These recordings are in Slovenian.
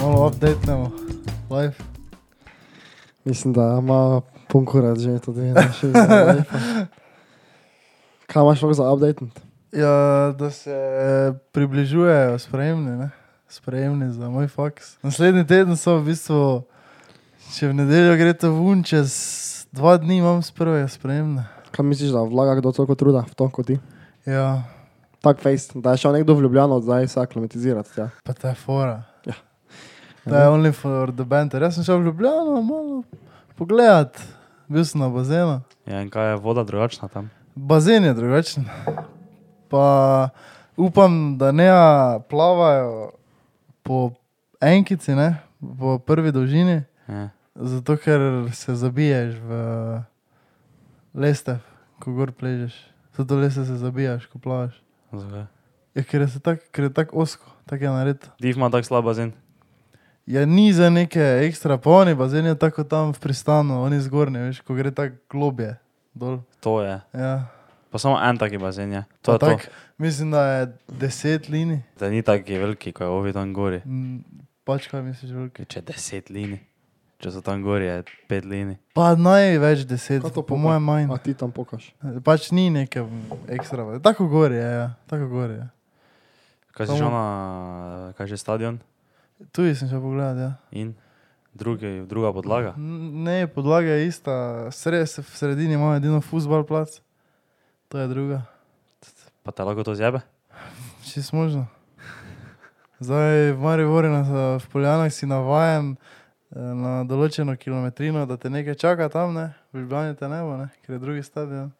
Malo updatemo, live. Mislim, da ima konkurent že tudi naši. live. Kaj imaš za update? Ja, da se približujejo sprejemni, ne? sprejemni za moj faks. Naslednji teden so v bistvu, če v nedeljo gre to vun, čez dva dni imam sprve sprejemne. Kaj misliš, da vlaga kdo toliko truda v to kot ti? Ja, Tak face, da je šel nekdo v Ljubljano zdaj se aklimatizirati. Ja. pa ta je fora. Ja. To je only for the banter. Jaz sem šel v Ljubljano malo pogledat, bil sem na bazenu. Ja, in kaj je voda drugačna tam? Bazen je drugačen. Pa upam, da ne plavajo po enkici, ne? po prvi dolžini, Ja. Zato ker se zabiješ v lestev, ko gor pležeš. Zato leste se zabijaš, ko plavaš. Zakaj? Ja, ker je se tak- tako osko, tako je naredito. Div ima tak slab bazen. Ja, ni za neke ekstra polni, bazen je tako tam v pristanu, oni zgornji, veš, ko gre tako globje dol. To je. Ja. Pa samo en taki bazen je. To je to. tak, mislim, da je deset linij. Da ni taki veliki, kot je ovi tam gori. Mm, Pač kaj misliš, veliki? Če deset linij. Če so tam gori, je pet linij. Pa največ deset, po poka? mojem manj. A ti tam pokaš. Pač ni neke ekstra, tako gori je, ja. tako gori je. Kaj si šel na, kaj že stadion? Tu sem šel pogledat, ja. In drugi, druga podlaga. Ne, podlaga je ista, Sre, v sredini imamo edino futbal plac, to je druga. Pa te lahko to zjebe? Če si možno. Zdaj v Mariboru, na- v Poljanah si navajen eh, na določeno kilometrino, da te nekaj čaka tam, ne? v Ljubljani te ne bo, ne? ker je drugi stadion.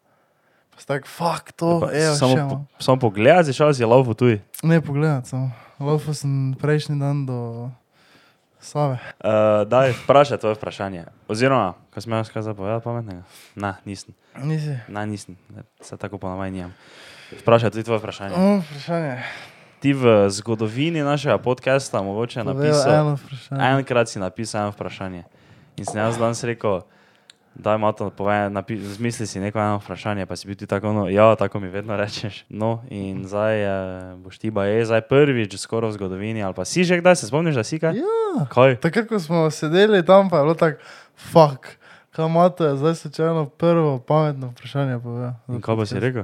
Pa si tak, fuck to, Pa evo, samo, še po, samo pogledaj, si šel si laufu tuj. Ne pogledati samo. Laufal sem prejšnji dan do Save. Uh, daj, vprašaj tvoje vprašanje. Oziroma, ko sem jaz kaj zapovedal pametnega? Ne, nisem. Nisi. Ne, nisem. Se tako ponavadi nimam. Vprašaj tudi tvoje vprašanje. O, vprašanje. Ti v zgodovini našega podcasta mogoče napisal, eno enkrat si napisal eno vprašanje. In sem jaz danes rekel, da ima to, povej, napi, zmisli si neko eno vprašanje, pa si bil ti tako, no, ja, tako mi vedno rečeš. No, in zdaj eh, boš ti baje, zdaj prvič skoraj v zgodovini, ali pa si že kdaj, se spomniš, da si kaj? Ja. Kaj? Takrat, ko smo sedeli tam, pa je bilo tako, fuck, kaj mato je zdaj slučajno prvo pametno vprašanje. In kaj bo si rekel?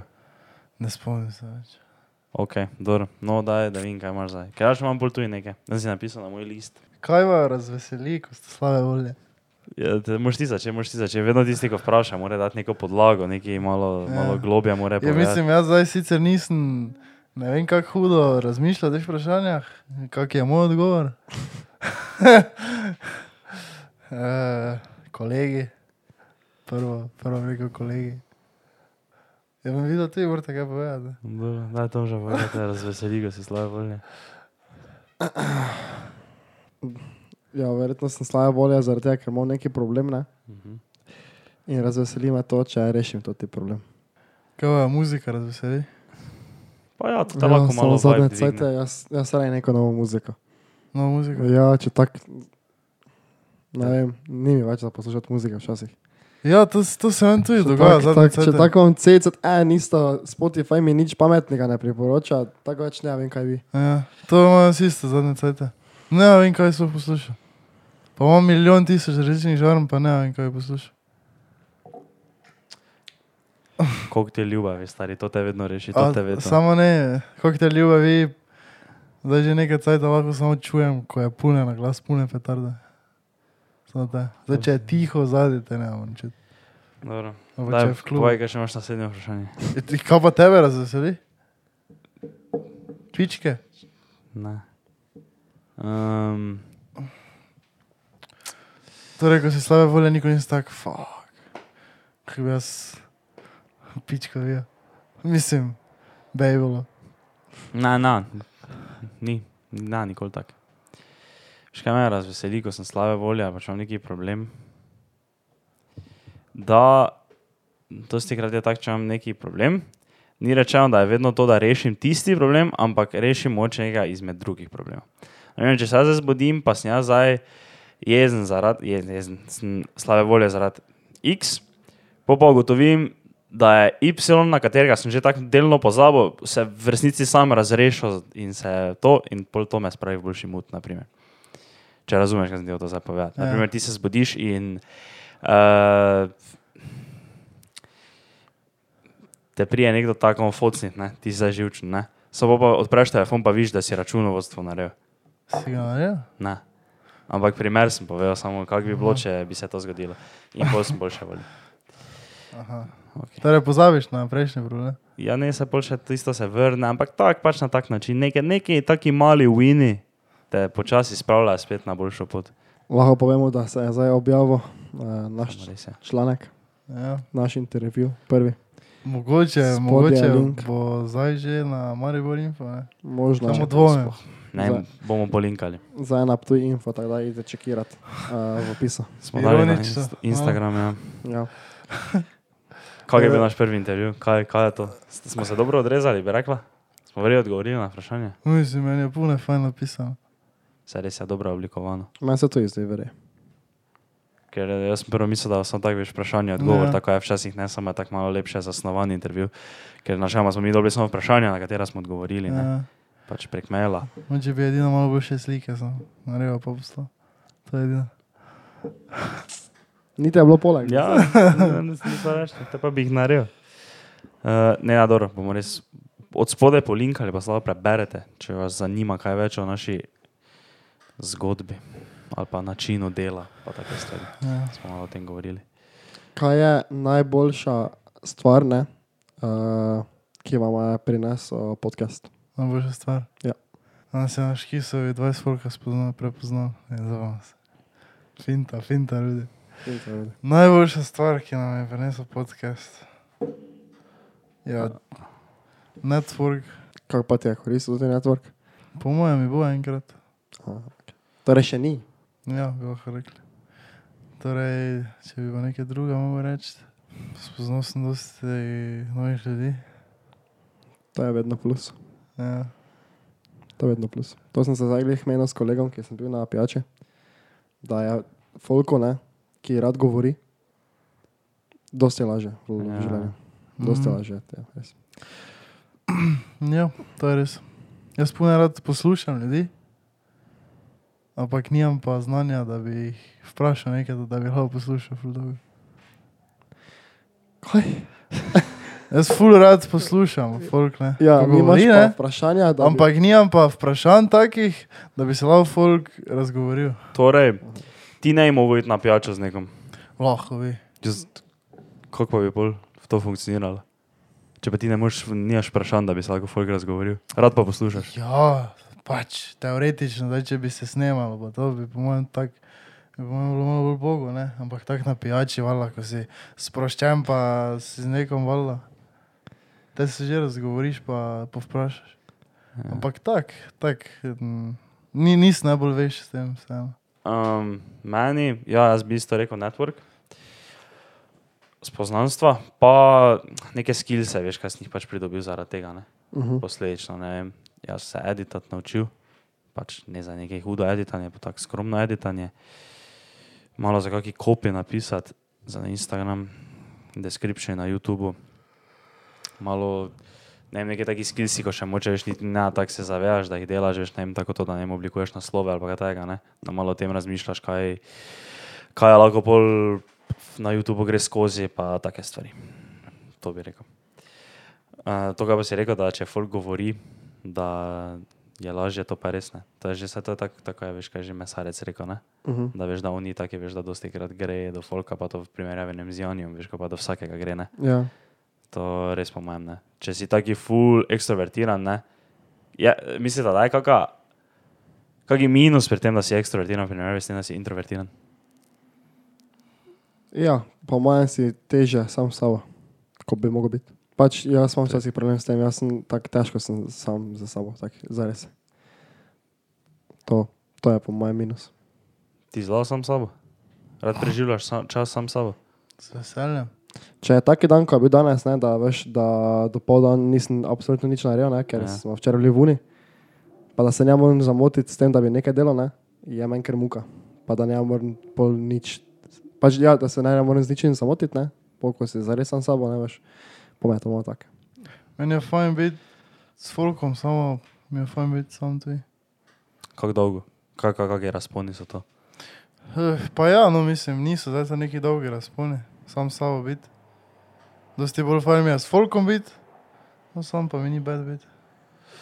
Ne spomnim se več. Ok, dobro, no, daj, da vidim, kaj imaš zdaj. Ker jaz imam bolj tu nekaj, da si napisal na moj list. Kaj vas razveseli, ko ste slave volje? Ja, moš ti začeti, moš ti začeti. Vedno tisti, ko vpraša, mora dati neko podlago, nekaj malo, Ja. malo globja Ja, mislim, jaz zdaj sicer nisem, ne vem kako hudo razmišljal o teh vprašanjah, kak je moj odgovor. e, kolegi, prvo, prvo rekel kolegi. Ja, bom videl, ti morate kaj povedati. Dobro, Daj to že povedati, da razveseli, ko si slave volje. Ja, verjetno sem slaba volja zaradi tega, ker imam neki problem. Ne? Mhm. In razveseli me to, če rešim to ti problem. Kaj vas muzika razveseli? Pa ja, to te lahko malo zadnje cajte, dvigne. jaz, jaz raje neko novo muziko. No, muzika. Ja, če tak, ne vem, ni mi več za poslušati muzike včasih. Ja, to, to se vam tudi dogaja. tak- tak- Če tako imam CCN, isto Spotify mi nič pametnega ne priporoča, tako več ne vem, kaj bi. Ja, to imamo vsi isto zadnje cajte. Ne vem, kaj so poslušali. Pa imam milijon tisoč različnih žarm, pa ne vem, kaj poslušam. Koliko ti je ljubavi, stari, to te vedno reši, to A, te vedno. Samo ne, kako te ljubavi, zdaj že nekaj cajt lahko samo čujem, ko je pune na glas, pune petarde. Zdaj, če je tiho zadaj, te ne morem čuti. Dobro. Daj, v klubu. povej, kaj še imaš naslednje vprašanje. E, Kaj pa tebe razveseli? Pičke? Ne. Um, Torej, ko si slabe volje, nikoli nisi tak, fuck. Kaj bi jaz pičko bil. Mislim, bejbolo. ne, ne, ni, ne, nikoli tako. Še kaj me razveseli, ko sem slabe volje, pa če imam neki problem. Da, dosti krat je tako, če imam neki problem. Ni rečeno, da je vedno to, da rešim tisti problem, ampak rešim moče nekaj izmed drugih problemov. Vem, če se jaz zbudim, pa sem jaz zdaj jezen zaradi, jezen, jezen, sem slabe volje zaradi X, po pa ugotovim, da je Y, na katerega sem že tako delno pozabil, se v resnici sam razrešil in se to, in pol to me spravi v boljši mut, naprimer. Če razumeš, kaj sem ti to zdaj povedal. Ja. Naprimer, ti se zbudiš in uh, te prije nekdo tako focnit, ne? ti si živčen, ne? Samo pa odpreš telefon, pa vidiš, da si računovodstvo naredil. Si ga naredil? Ne. Ampak primer sem povedal, samo kako bi bilo, če bi se to zgodilo. In pol sem boljše volil. Aha. Okay. Torej pozabiš na prejšnji problem. Ja, ne se pol še tisto se vrne, ampak tak pač na tak način. Neki, neki taki mali wini te počasi spravljajo spet na boljšo pot. Lahko povemo, da se je zdaj objavil naš res je. članek, Ja. naš intervju, prvi. Mogoče, Spodaj je mogoče link. bo zdaj že na Maribor Info. Ne? Možno Samo dvomim. Ne, Za- bomo polinkali. za ena tu info, tako da idete čekirati uh, v opisu. Smo dali na inst Instagram. Ja. Ja. Kaj je bil naš prvi intervju? Kaj, kaj je to? Smo se dobro odrezali, bi rekla? Smo verjetno odgovorili na vprašanje. Mislim, meni je puno fajn napisano. Se res je dobro oblikovano. Meni se to izdi, verje. Ker jaz sem prvo mislil, da so tako več vprašanje, odgovor, Ja. tako je včasih ne samo tako malo lepše zasnovan intervju. Ker načeloma smo mi dobili samo vprašanja, na katera smo odgovorili, ne? Ja. pač prek maila. Moče bi edino malo boljše slike, sem naredil pa poslal. To je edino. Niti je bilo poleg. Ja, nisem reči, te pa bi jih naredil. Uh, ne, ja, dobro, bomo res od spodaj polinkali, pa slabo preberete, če vas zanima kaj več o naši zgodbi ali pa načinu dela, pa. Ja. Smo malo o tem govorili. Kaj je najboljša stvar, ne, uh, ki vam je prinesel podcast? Najboljša stvar. Ja. Danes je naš kisovi 20 folka spoznal, prepoznal. Je zavam se. Finta, finta ljudi. Najboljša stvar, ki nam je prinesel podcast. Ja, network, Kako pa ti je koristil tudi network? po mojem, mi bo enkrat. Aha, okay. Torej še ni. Ja, bi lahko rekli. Torej, če bi pa nekaj druga mogel reči, spoznal sem dosti novih ljudi. To je vedno plus. Ja. To je vedno plus. To sem se zdaj glih menil s kolegom, ki sem bil na pijači, da je folko, ne, ki rad govori, dosti laže v Ja. življenju. Dosti Mhm. laže. Ja, res. Ja, to je res. Jaz puno rad poslušam ljudi, ampak nimam pa znanja, da bi jih vprašal nekaj, da bi lahko poslušal. ful dolgo. Kaj? Jaz ful rad poslušam, folk ne. Ja, govori, pa ne. vprašanja, da Ampak nimam pa vprašanj takih, da bi se lahko folk razgovoril. Torej, ti ne bi mogel iti na pijačo z nekom. Lahko bi. Just, kako pa bi pol to funkcioniralo? Če pa ti ne moreš, nimaš vprašanj, da bi se lahko folk razgovoril. Rad pa poslušaš. Ja, pač teoretično, zdaj, če bi se snemalo, to bi po mojem tak. bi Po mojem bilo malo bolj bogo, ne? ampak tako na pijači, vala, ko si sproščen, pa si z nekom vala. Te se že razgovoriš, pa povprašaš. Ja. Ampak tak, tak, mm, ni, nis najbolj veš s tem. vseeno. Um, meni, ja, jaz bi isto rekel network. Spoznanstva, pa neke skillse, veš, kaj si jih pač pridobil zaradi tega. Ne? Uh -huh. Posledično, ne vem, jaz se editati naučil, pač ne za nekaj hudo editanje, pa tako skromno editanje. Malo za kakšne kopije napisati za Instagram, description na YouTubu. Malo, ne vem, neki taki skillsi, ko še moče veš, niti ne tako se zavedaš, da jih delaš, veš, ne vem, tako to, da ne oblikuješ naslove ali kaj takega, ne. Da malo o tem razmišljaš, kaj, kaj lahko pol na YouTubu gre skozi, pa take stvari. To bi rekel. Uh, to, kar pa si rekel, da če folk govori, da je lažje, to pa res ne. To je že vse to, tako, tako je, veš, kaj je že mesarec rekel, ne? Uh -huh. Da veš, da oni taki, veš, da dosti krat gre do folka, pa to v primerjavi z Janijem, veš, pa do vsakega gre, ne? Ja. To res po mojem ne. Če si taki full ekstrovertiran, ne? Je, mislite, da je kakšen kak minus pri tem, da si ekstrovertiran, v primerjavi s tem, da si introvertiran? ja, po mojem si teže sam s sabo, kot bi mogel biti. Pač jaz imam včasih problem s tem, jaz sem tako težko sem sam za sabo, tako zares. To, to je po mojem minus. Ti zelo sam sabo? Rad preživljaš sam, čas sam sabo? Z veseljem. Če je taki dan, kot je bil danes, ne, da, veš, da do pol dan nisem absolutno nič naredil, ne, ker Ja. smo včeraj bili v uni, pa da se ne morem zamotiti s tem, da bi nekaj delal, ne, je meni kar muka. pa da ne moram pol nič. Pač ja, da se ne morem z ničim samotiti, ne? Pol, ko si zares sam sabo, ne veš. Po me to malo tako. Meni je fajn biti s folkom, samo mi je fajn biti sam tu. Kako dolgo? Kak, kak, kak je razponi so to? Eh, Pa ja, no mislim, niso zdaj neki dolgi razponi, sam s sabo biti. Dosti bolj fajn mi je s folkom biti, no sam pa mi ni bed biti.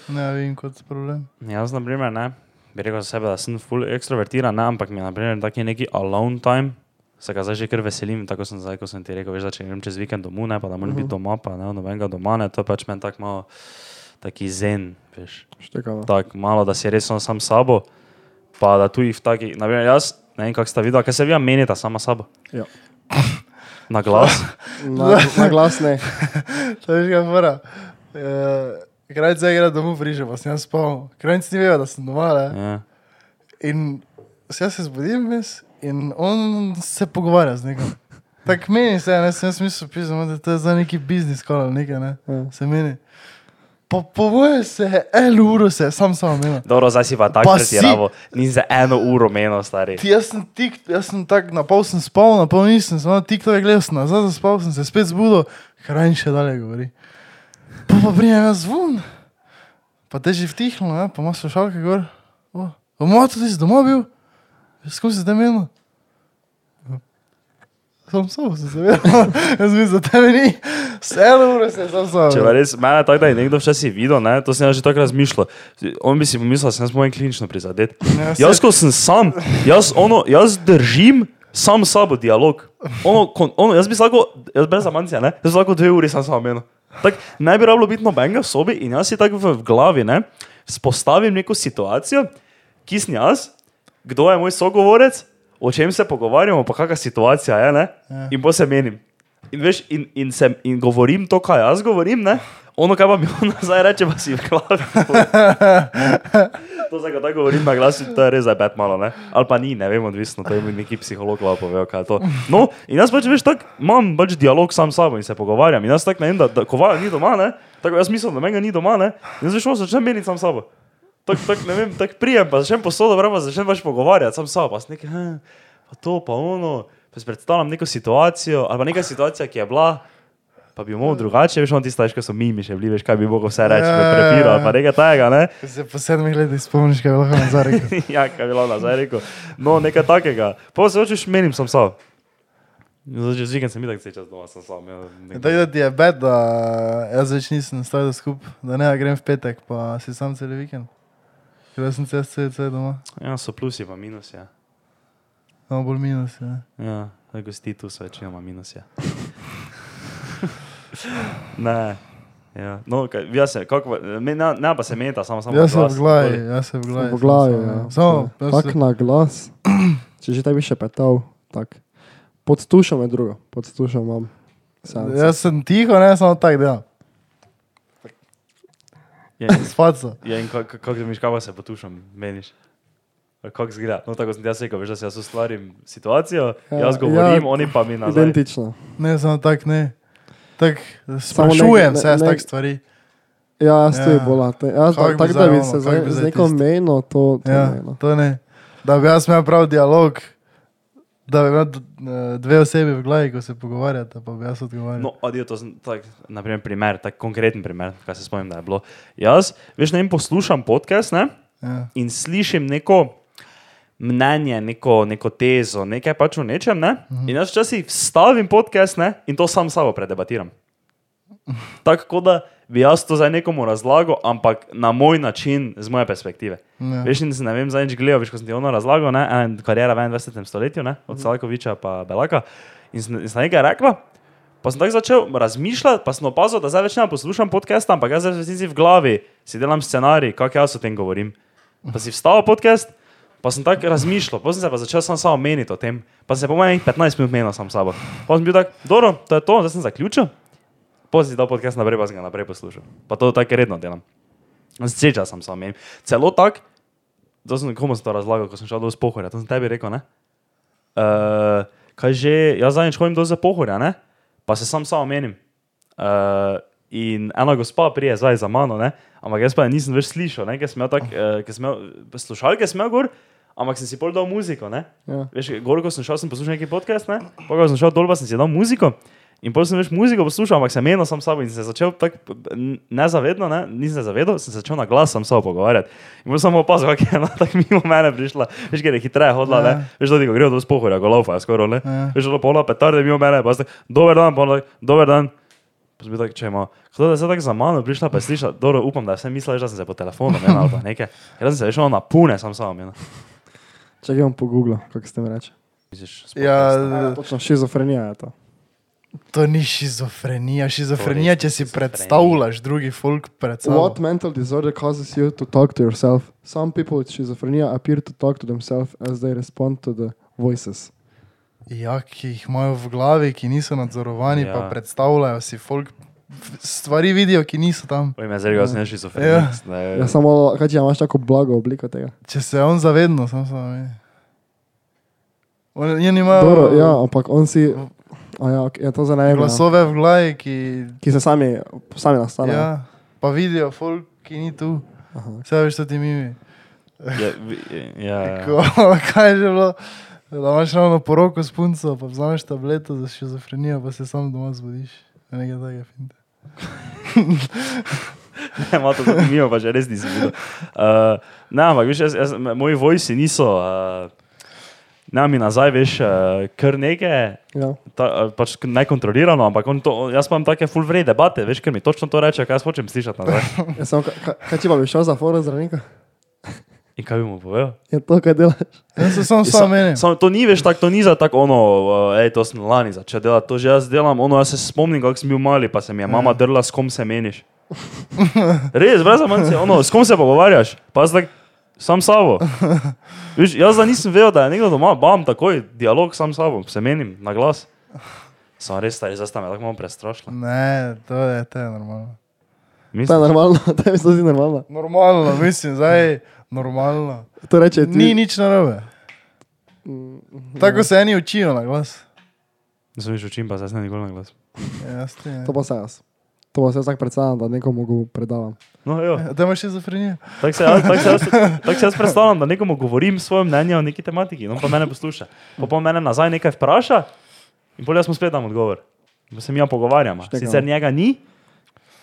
Ne vidim kot problem. Jaz, na primer, ne, bi rekel za sebe, da sem full ekstrovertiran, ne, ampak mi je, na primer, taki neki alone time, se ga zdaj že kar veselim, tako sem zdaj, ko sem ti rekel, veš, da če grem čez vikend domov, ne, pa da moram biti doma, pa ne, nobenega doma, ne, to je pač meni tako malo, taki zen, veš. Štekamo. Tako malo, da si res samo sam sabo, pa da tu jih taki, na primer, jaz, ne vem, kako sta videla, kaj se vi menita sama sabo. Ja. Na glas. Na, na glas ne. To veš kaj fora. Krajc zdaj gre domov priže, pa sem jaz spal. Krajc ni vedel, da sem doma, ne. Ja. In se jaz se zbudim vmes in on se pogovarja z nekom. Tako meni se, ne, sem jaz mislil, pisam, da to je za neki biznis, kot nekaj, ne. Ja. Se meni. Po, po mojem se eno uro se sam sam menil. Dobro, zdaj si pa tako Pa si- pretiravo, ni za eno uro menil, stari. Ti, jaz sem tik, jaz sem tak, na pol sem spal, na pol nisem, samo tik to je gledal, sem nazaj zaspal, sem se spet zbudil, kraj še dalje govori. Pa pa prijem jaz zvon, pa te že vtihlo, ne, pa imaš slušalke gor. O, pa moj tudi si doma bil, skozi si te menil. Sam sam sem se vedel, jaz mislim, da tebe ni, vse eno uro se sam sam. Če res, mene tako, da je nekdo včasih videl, ne, to sem jaz že tako razmišljal. On bi si pomislil, da sem jaz mojem klinično prizadet. Ja, Jaz, ko sem sam, jaz, ono, jaz držim sam s sabo dialog. Ono, kon, ono, jaz bi lahko, jaz brez amancija, ne, jaz bi lahko dve uri sam sam menil. Tak, ne bi rabilo biti nobenega v sobi in jaz si tako v, v glavi, ne, spostavim neko situacijo, ki sem jaz, kdo je moj sogovorec, o čem se pogovarjamo, pa kakšna situacija je, ne, Ja. in pa se menim. In, veš, in, in, sem, in govorim to, kaj jaz govorim, ne? ono, kaj pa mi on nazaj reče, pa si v glavi. to zdaj, ko tako govorim na glas, to je res za pet malo, ne? ali pa ni, ne vem, odvisno, to je mi neki psiholog pa povedal, kaj je to. No, in jaz pač veš, tako imam pač dialog sam s sabo in se pogovarjam. In jaz tako ne vem, da, da kovala ni doma, ne? tako jaz mislim, da menga ni doma, ne? in zdaj šel začnem meniti sam s sabo. Tako, tak, ne vem, tako prijem, pa začnem posodo, pa začnem pač pogovarjati sam s sabo, pa sem nekaj, "Hm, pa to, pa ono, pa si predstavljam neko situacijo, ali pa neka situacija, ki je bila, pa bi mogel drugače, veš, on ti staviš, ko so mimi še bili, veš, kaj bi mogel vse reči, Ja, ja, ja. ali pa nekaj tajega, ne? Se po sedmih letih spomniš, kaj je lahko nazaj rekel. ja, kaj bi bilo nazaj rekel. No, nekaj takega. Pa se hočeš menim sam sam. Zdaj, čez vikend sem videl, da se čas doma sam sam. Ja, Je Tako da ti je bed, da jaz več nisem stavil skup, da ne grem v petek, pa si sam cel vikend. Jaz sem cel cel cel doma, ja, so plusi pa minusi. Ja, samo bolj minus. Ja. ja gosti tu so večinoma minusi. Ja. ne. Ja. No, kaj, jaz se, kako, me, ne, ne pa se meta, samo samo. Jaz sem v glavi, jaz sem v glavi. V glavi, ja. Samo, jaz Tako se- na glas. Če že tebi še petal, tak. Pod tušom je drugo, pod tušom imam. seance. Jaz sem tiho, ne samo tako delam. Ja, Spaco. ja, in kako kak, kak, kaj se potušam, meniš? Kako zgleda? No, tako sem jaz rekel, veš, da si jaz ustvarim situacijo, Ja, ja, jaz govorim, ja, ja, oni pa mi nazaj. Identično. Ne, samo tako ne. Samo sprašujem ne- se, jaz tak stvari. Ja, jaz Ja. bola. Jaz Kako bi tako, da bi se z neko meno, to, to Ja, ne. No. to ne. Da bi jaz imel prav dialog, da bi imel eh, dve osebi v glavi, ko se pogovarjata, pa bi jaz odgovarjal. No, adijo, to je tak, naprimer, primer, tak konkreten primer, kaj se spomnim, da je bilo. Jaz, veš, ne vem, poslušam podcast ne, Ja. in slišim neko mnenje, neko, neko tezo, nekaj pač o nečem, ne, in jaz včasih vstavim podcast ne, in to sam sabo predebatiram. Tako da bi jaz to zdaj nekomu razlagal, ampak na moj način, z moje perspektive. Ja. Veš, se ne vem, zadnjič gledal, veš, ko sem ti ono razlagal, ne, en karijera v 21. stoletju, ne, od Salkoviča pa Belaka. In sem, in sem nekaj rekla, pa sem tako začel razmišljati, pa sem opazil, da zdaj več ne poslušam podcasta, ampak jaz zdaj v glavi si delam scenarij, kako jaz o tem govorim. Pa si vstal podcast, pa sem tako razmišljal, pa sem se pa začel sam samo meniti o tem, pa sem se po mojem 15 minut menil sam sabo. Pa sem bil tak, dobro, to je to, zdaj sem zaključil. Pa si dal podcast naprej, pa sem ga naprej poslušal. Pa to tako redno delam. Seča sem samo menil. Celo tako, to sem komu to razlagal, ko sem šel do spohorja, to sem tebi rekel, ne? Uh, kaj že, jaz zadnjič hodim do za pohorja, ne? Pa se sam samo menim. Uh, in ena gospa prije zdaj za mano, ne? Ampak jaz pa nisem več slišal, ne? Ker sem imel tak, uh, ker sem imel, slušalke sem imel gor, ampak sem si pol dal muziko, ne? Ja. Veš, gor, ko sem šel, sem poslušal neki podcast, ne? Pol, ko sem šel dol, pa sem si dal muziko. In potem sem več muziko poslušal, ampak sem menil sam sabo in sem se začel tako nezavedno, ne? nisem se zavedal, sem se začel na glas sam sabo pogovarjati. In potem sem opazil, kako je ena tako mimo mene prišla, veš, ker je hitreje hodila, ne? Ja. Veš, da ti grejo do spohorja, ko laufa, skoro, ne? Ja. Veš, da pola petarde mimo mene, pa ste, dober dan, tako, dober dan. Pa sem bil tak, če ima, kdo da je zdaj tako za mano prišla, pa je slišala, dobro, upam, da je vse mislila, da sem se po telefonu, ne, ali pa nekaj. Jaz sem se veš, ono napune sam sam, ne. Čakaj, bom pogooglil, kako ste mi reči. Misliš, Ja, Točno šizofrenija je to. To ni šizofrenija. Šizofrenija, če si predstavljaš drugi folk pred sabo. What mental disorder causes you to talk to yourself? Some people with schizophrenia appear to talk to themselves as they respond to the voices. Ja, ki jih imajo v glavi, ki niso nadzorovani, ja. pa Ja. predstavljajo si folk. Stvari vidijo, ki niso tam. Oj, me zelo, jaz sem Ja. šizofrenik. Ja, samo, kaj če imaš tako blago obliko tega? Če se on zavedno, sam sam vidi. Oni nimajo Dobro, ja, ampak on si, ja, ok, ja to vem. ja. glasove v glavi, ki, Ki se sami, sami nastanejo. ja, pa vidijo folk, ki ni tu. Aha. Vse veš, to ti mimi. Ja, ja, ja. Ko, kaj je že bilo? Da imaš ravno poroko s punco, pa vzameš tableto za šizofrenijo, pa se sam doma zbudiš. Nekaj takega finte. Ne, malo to zanimivo, pa že res nisem videl. Uh, ne, ampak veš, jaz, jaz, moji vojsi niso. Uh, Ne, mi nazaj veš, uh, kar nekaj, Ja. ta, uh, pač nekontrolirano, ampak on to, jaz pa imam take full vrede debate, veš, ker mi točno to reče, kaj jaz hočem slišati nazaj. Ja, samo, ka- ka- kaj če pa bi šel za foro zdravnika? In kaj bi mu povedal? Je to, kaj delaš? Jaz se sam sam menim. Samo to ni več tako, to ni za tako ono, uh, ej, to sem lani začel delati, to že jaz delam, ono, jaz se spomnim, kako sem bil mali, pa se mi je mama drla, s kom se meniš. Res, brez amanci, ono, s kom se pogovarjaš, pa zdaj sam s sabo. Viš, jaz da nisem vedel, da je nekdo doma, bam, takoj, dialog sam s sabo, se menim na glas. Sem res stari, zdaj sta me tako malo prestrašila. Ne, to je, to je normalno. To je Mislim, normalno, tebi se zdi normalno. Normalno, mislim, zdaj normalno. To reče ti. Ni nič narobe. Mm, Tako se eni učijo na glas. da sem že učim, pa zdaj sem nikoli na glas. Ja, ne. To pa se jaz. To pa se jaz tako predstavljam, da nekomu go predavam. No, jo. Ja, Da imaš šizofrenijo. Tako se, tako, se jaz, tako se jaz predstavljam, da nekomu govorim svoje mnenje o neki tematiki, no pa mene posluša. Pa pa mene nazaj nekaj vpraša in bolj jaz mu spet dam odgovor. Pa se mi ja pogovarjamo. Štekamo. Sicer njega ni,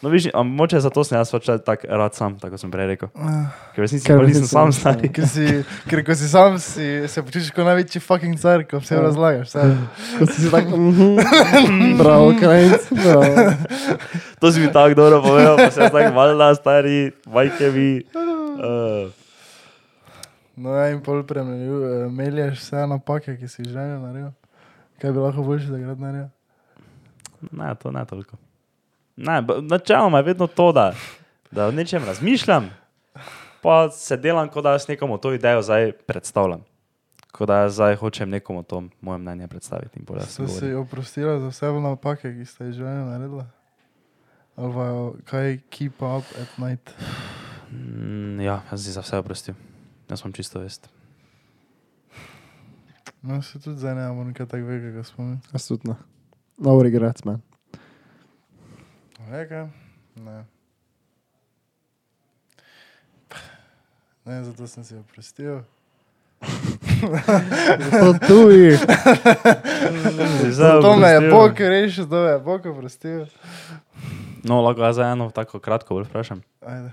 no viš, a moče zato sem jaz pač tako rad sam, tako sem prej rekel. Ker v resnici Ker nisem sam stari. Ker, si, ker ko si sam, si, se počutiš kot največji fucking car, ko vse razlagaš. Vse. Ko si tako, mhm, bravo, krajc, bravo. To si mi tako dobro povedal, pa se tako valjda stari, majke vi. Uh, No, ja, in pol premelješ vse napake, ki si jih želel narediti. Kaj bi lahko boljše, da grad naredil? ne, to ne toliko. Ne, načeloma je vedno to, da, da o nečem razmišljam, pa se delam, kot da jaz nekomu to idejo zdaj predstavljam. Kot da jaz zdaj hočem nekomu to moje mnenje predstaviti. govorim. si oprostila za vse napake, ki ste jih želeli narediti? Ali pa kaj keep up at night? Mm, ja, jaz si za vse oprostil. Jaz sem čisto vest. No, se tudi zdaj ne morem kaj tako velikega spomniti. Jaz tudi ne. No regrets, man. Reka? Ne. Ne, zato sem si oprostil. To tuji. Zato me je Bog rešil, da me je Bog oprostil. No, lahko jaz za eno tako kratko bolj vprašam. Ajde.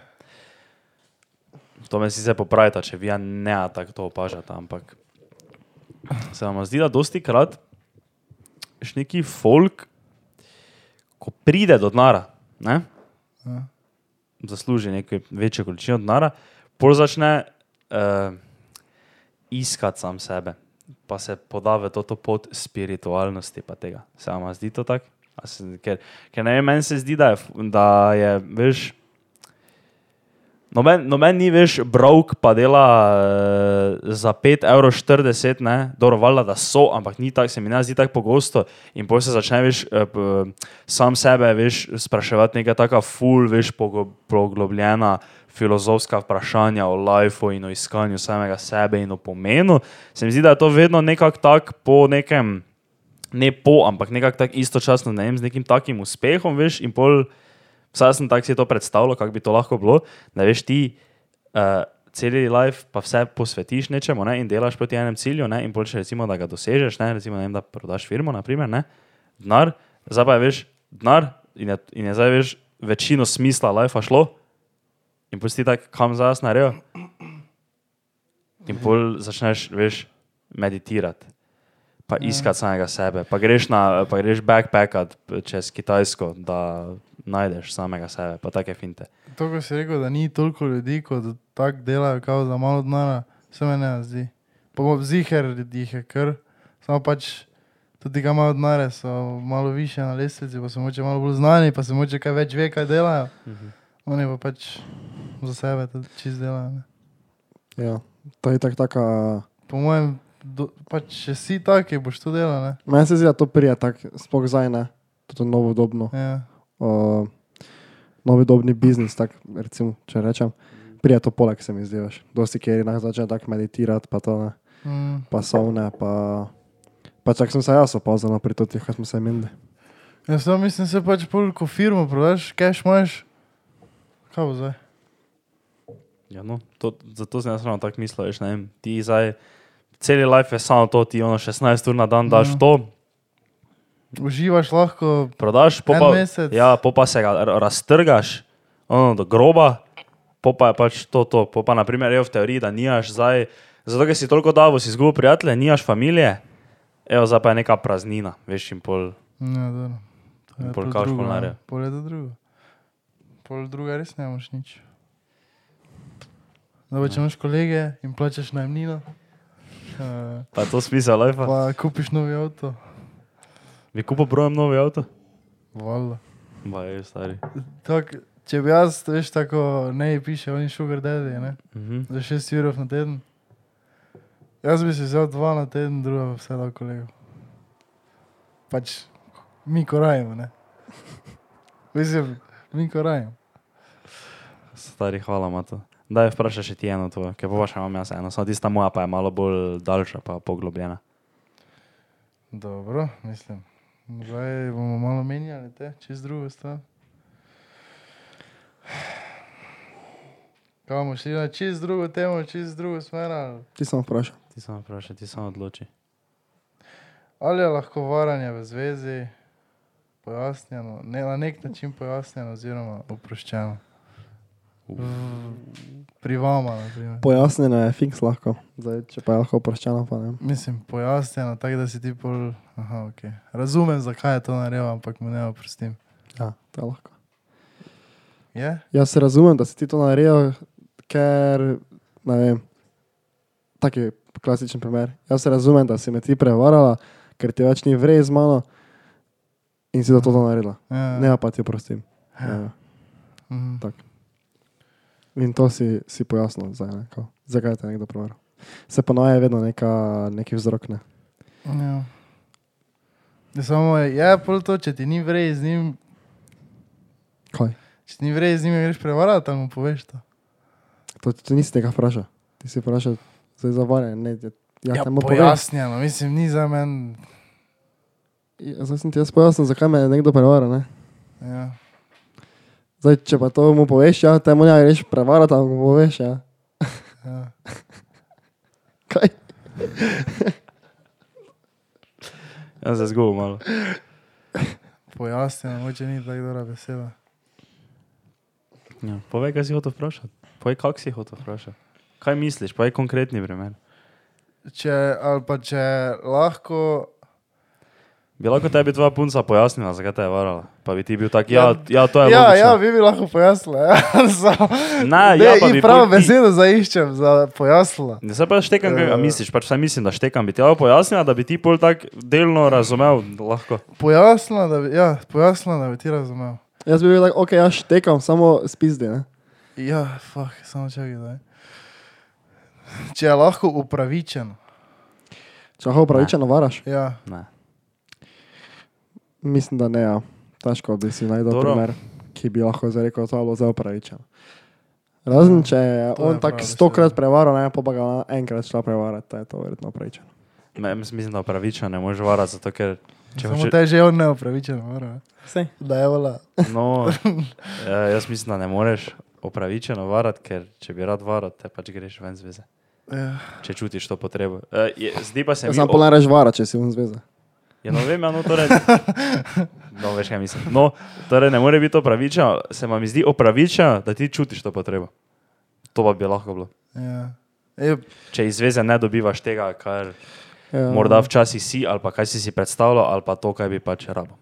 To me sicer popravite, če vi ja ne tako to opažate, ampak se vam zdi, da dosti krat še neki folk, ko pride do denara, ne, Ja. zasluži nekaj večjo količino denara, pol začne uh, iskati sam sebe, pa se poda v to, to pot spiritualnosti. pa tega. Se vam zdi to tako? Ker, ker ne vem, meni se zdi, da je, da je veš. Noben, noben ni več brok, pa dela uh, za 5,40 evra, dobro, valjda, da so, ampak ni tako, se mi ne zdi tako pogosto. In potem se začne več uh, sam sebe veš, spraševati neka taka full, veš, poglobljena filozofska vprašanja o lifeu in o iskanju samega sebe in o pomenu. Se mi zdi, da je to vedno nekako tako po nekem, ne po, ampak nekako tako istočasno, ne vem, z nekim takim uspehom, veš, in pol. Vsaj sem tako si to predstavljal, kako bi to lahko bilo. Da veš ti uh, cel life pa vse posvetiš nečemu ne, in delaš proti enem cilju, ne, in boljše recimo, da ga dosežeš, ne, recimo, ne vem, da prodaš firmo, naprimer, ne, denar, zdaj pa je veš, denar in je, in je zdaj veš večino smisla life šlo in pusti tako, kam zdaj jaz naredil. In pol začneš, veš, meditirati. Pa iskati samega sebe, pa greš, na, pa greš backpackat čez Kitajsko, da najdeš samega sebe, pa take finte. To, ko si rekel, da ni toliko ljudi, kot tako delajo, kao za malo denara, se meni ne zdi. Pa bo ziher jih je kar, samo pač tudi, ki imajo denare, so malo više na lestvici, pa so moče malo bolj znani, pa se moče kaj več ve, kaj delajo. Oni pa pač za sebe to čist delajo. Ne. Ja, to je tako taka. Po mojem, do, pač če si taki, boš to delal. Ne. Meni se zdi, da to prija tako, sploh zdaj ne, to novodobno. Ja. Uh, novodobni biznis, tak, recimo, če rečem. Prija to poleg se mi zdi, veš. Dosti kjer inak začne tako meditirati, pa to ne, Mm. pa sovne, pa... Pa čak sem se jaz opazil pri totih, ko smo se imeli. Jaz samo mislim, se pač pol, ko firmo prodaš, cash imaš, kaj bo zdaj? Ja, no, to, zato sem jaz ravno tako mislil, veš, ne vem, ti zdaj, cel life je samo to, ti ono 16 ur na dan daš Ja. to, Uživaš lahko, prodaš, po En pa, mesec. ja, po pa se ga raztrgaš, ono do groba, po pa je pač to, to, po pa naprimer je v teoriji, da nimaš zdaj, zato ker si toliko davo, si izgubil prijatelje, nimaš familije, evo, zdaj pa je neka praznina, veš, in pol, Ja, dobro. To In je pol pol kaj boš drugo, pol ne. je to drugo. Pol druga res ne moš nič. Dobro, če imaš kolege in plačaš najemnino, uh, pa je to smisel life. pa kupiš novi avto, Bi kupil brojem novi avto? valjda. Ba je, stari. Tak, če bi jaz, veš, tako ne piše, oni sugar daddy, ne, Mhm. za 6 ur na teden. Jaz bi si vzel dva na teden, druga pa vse dal kolegu. Pač mi korajimo, ne. Mislim, mi korajimo. Stari, hvala, Mato. Daj, vprašaj še ti eno to, ker pa še imam jaz eno, samo tista moja pa je malo bolj daljša, pa poglobljena. Dobro, mislim. Zdaj bomo malo menjali te, čez drugo stran. Kaj bomo šli na čez drugo temo, čez drugo smer? Ali, Ti sem vprašal. Ti samo vprašaj, ti samo odloči. ali je lahko varanje v zvezi pojasnjeno, ne, na nek način pojasnjeno oziroma oproščeno? Pri vama, na primer. Pojasnjeno je fiks lahko, Zdaj, če pa je lahko oproščeno, pa ne. Mislim, pojasnjeno, tako da si ti pol. Aha, okay. Razumem, zakaj je to naredil, ampak mu ne oprostim. Ja, to je lahko. Je? Jaz se razumem, da si ti to naredil, ker, ne vem, tak je klasičen primer. Jaz se razumem, da si me ti prevarala, ker ti več ni vrej z mano in si zato to naredila. Ja. Ne, pa ti oprostim. Ja. Mhm. Tak. In to si, si pojasnil, zdaj, ne, kao, zakaj te je nekdo prevaral. Se ponoje vedno neka, neki vzrok. Ne. Ja. Ja, Samo je, je pol to, če ti ni vrej z njim, Kaj? če ti ni vrej z njim, greš prevarati, ali mu poveš to. To, to nisi tega vprašal. Ti si vprašal zdaj za varje. Ne, ja, ja, Ja, pojasnjeno, mislim, ni za men. Ja, zdaj sem ti jaz pojasnil, zakaj me je nekdo prevaral. Ne? Ja. Zdaj, če pa to mu poveš, ja, te mu ne greš prevarati, ampak mu poveš. Ja. Ja. Kaj? Jaz se zgubil malo. Pojasnjeno, moče ni tako dobra beseda. Ja. Povej, kaj si hotel vprašati. Povej, kak si hotel vprašati. Kaj misliš, povej konkretni primer. Če, ali pa če lahko, Bi lahko tebi tvoja punca pojasnila, zakaj te je varala? Pa bi ti bil tak, ja, ja to je ja, logično. ja, vi bi lahko pojasnila. Ja. Samo- Ne, Ne, ja, pa in bi prav pol ti- besedo zaiščem za pojasnila. Ne, se pa štekam, kaj Eh. misliš, pač vsaj mislim, da štekam. Bi ti lahko pojasnila, da bi ti pol tak delno razumel, lahko. Pojasnila, da bi, ja, pojasnila, da bi ti razumel. Jaz bi bil tak, ok, jaz štekam, samo spizdi. Ne? Ja, fuck, samo čakaj, da. Če je lahko upravičen. Če lahko upravičeno varaš, Ja, Ne. Mislim, da ne. Ja. Težko bi si najdel Dobro. primer, ki bi lahko rekel, da je bilo za upravičeno. Razen če je to je on tako stokrat prevaral, ne pa pa ga enkrat šla prevarati, da je to verjetno upravičeno. Me, mislim, da pravično ne moreš varati, zato ker če hoče, te že on neupravičen, mora. Sej. Da je vola. No, ja, jaz mislim, da ne moreš. opravičeno varati, ker če bi rad varal, te pač greš ven z veze. Ja. Če čutiš to potrebo. E, je, zdi pa se Ja, mi, sam o- pa najraž vara, če si v zvezi. Ja, no vem, ja, no torej. No, veš kaj mislim. No, torej ne more biti opravičeno, se mi zdi opravičeno, da ti čutiš to potrebo. To pa bi lahko bilo. Ja. E, Če iz zveze ne dobivaš tega, kar Ja. morda včasih si, ali pa kaj si si predstavljal, ali pa to, kaj bi pač rabo.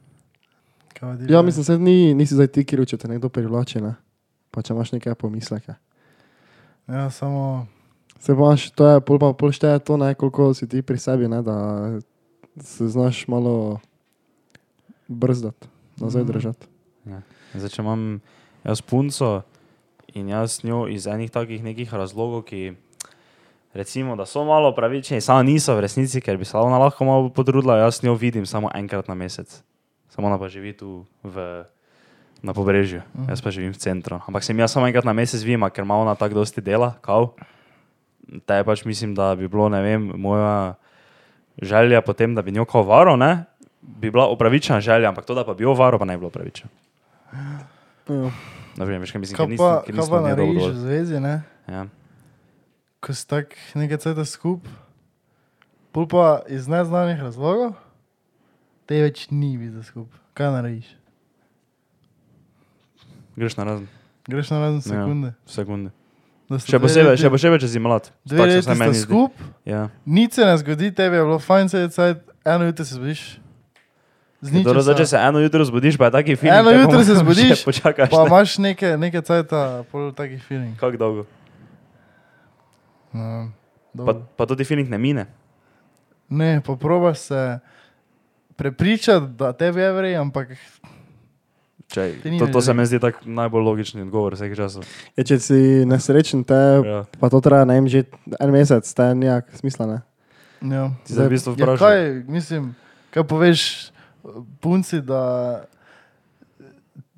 Ja, mislim, da ni, nisi zdaj ti kriv, če te nekdo privlači, ne? Pa če imaš nekaj pomisleke. Ja, samo. Se pa imaš, to je, pol pa pol šteje to, ne, koliko si ti pri sebi, ne, da se znaš malo brzdati, nazaj Mhm. držati. Zdaj, če imam jaz punco in jaz njo iz enih takih nekih razlogov, ki recimo, da so malo pravični, samo niso v resnici, ker bi se ona lahko malo potrudila, jaz njo vidim samo enkrat na mesec. Samo ona pa živi tu v, na pobrežju, Mhm. jaz pa živim v centru. Ampak se mi jaz samo enkrat na mesec vidim, ker ima ona tako dosti dela, kao. Te pač mislim, da bi bilo, ne vem, moja želja potem, da bi njo kao varo, ne? Bi bila upravičena želja, ampak to, da pa bi jo varo, pa ne bi bilo upravičeno. Ja. Ne vem, veš, kaj mislim, Kaj nisem, kaj nisem pa narediš v zvezi, ne? Ja. Ko si tak nekaj cajta skup, pol pa iz neznanih razlogov, te več ni biti skup. Kaj narediš? Greš na razen, Greš na razne Ja. sekunde. Da sta Še posebej, še posebej, če si mlad. Dve se leti sta meni zdi. skup, Ja. nič se ne zgodi, tebi je bilo fajn se cajt, eno jutro se zbudiš. Z Dobro, zdaj, če ničesar. se eno jutro zbudiš, pa je taki film. Eno jutro se zbudiš, počakaš. Pa ne. imaš neke, neke cajta, pol takih feeling. Kako dolgo? No, Pa, pa tudi feeling ne mine. ne, pa probaš se prepričati, da tebi je vrej, ampak Ni to, to se mi zdi tak najbolj logični odgovor vseh časov. Ja, če si nesrečen, te, Ja. pa to traja ne vem, že en mesec, te je nijak smisla, ne? ja. Ti zdaj v bistvu Ja, vprašaš. kaj, mislim, kaj poveš punci, da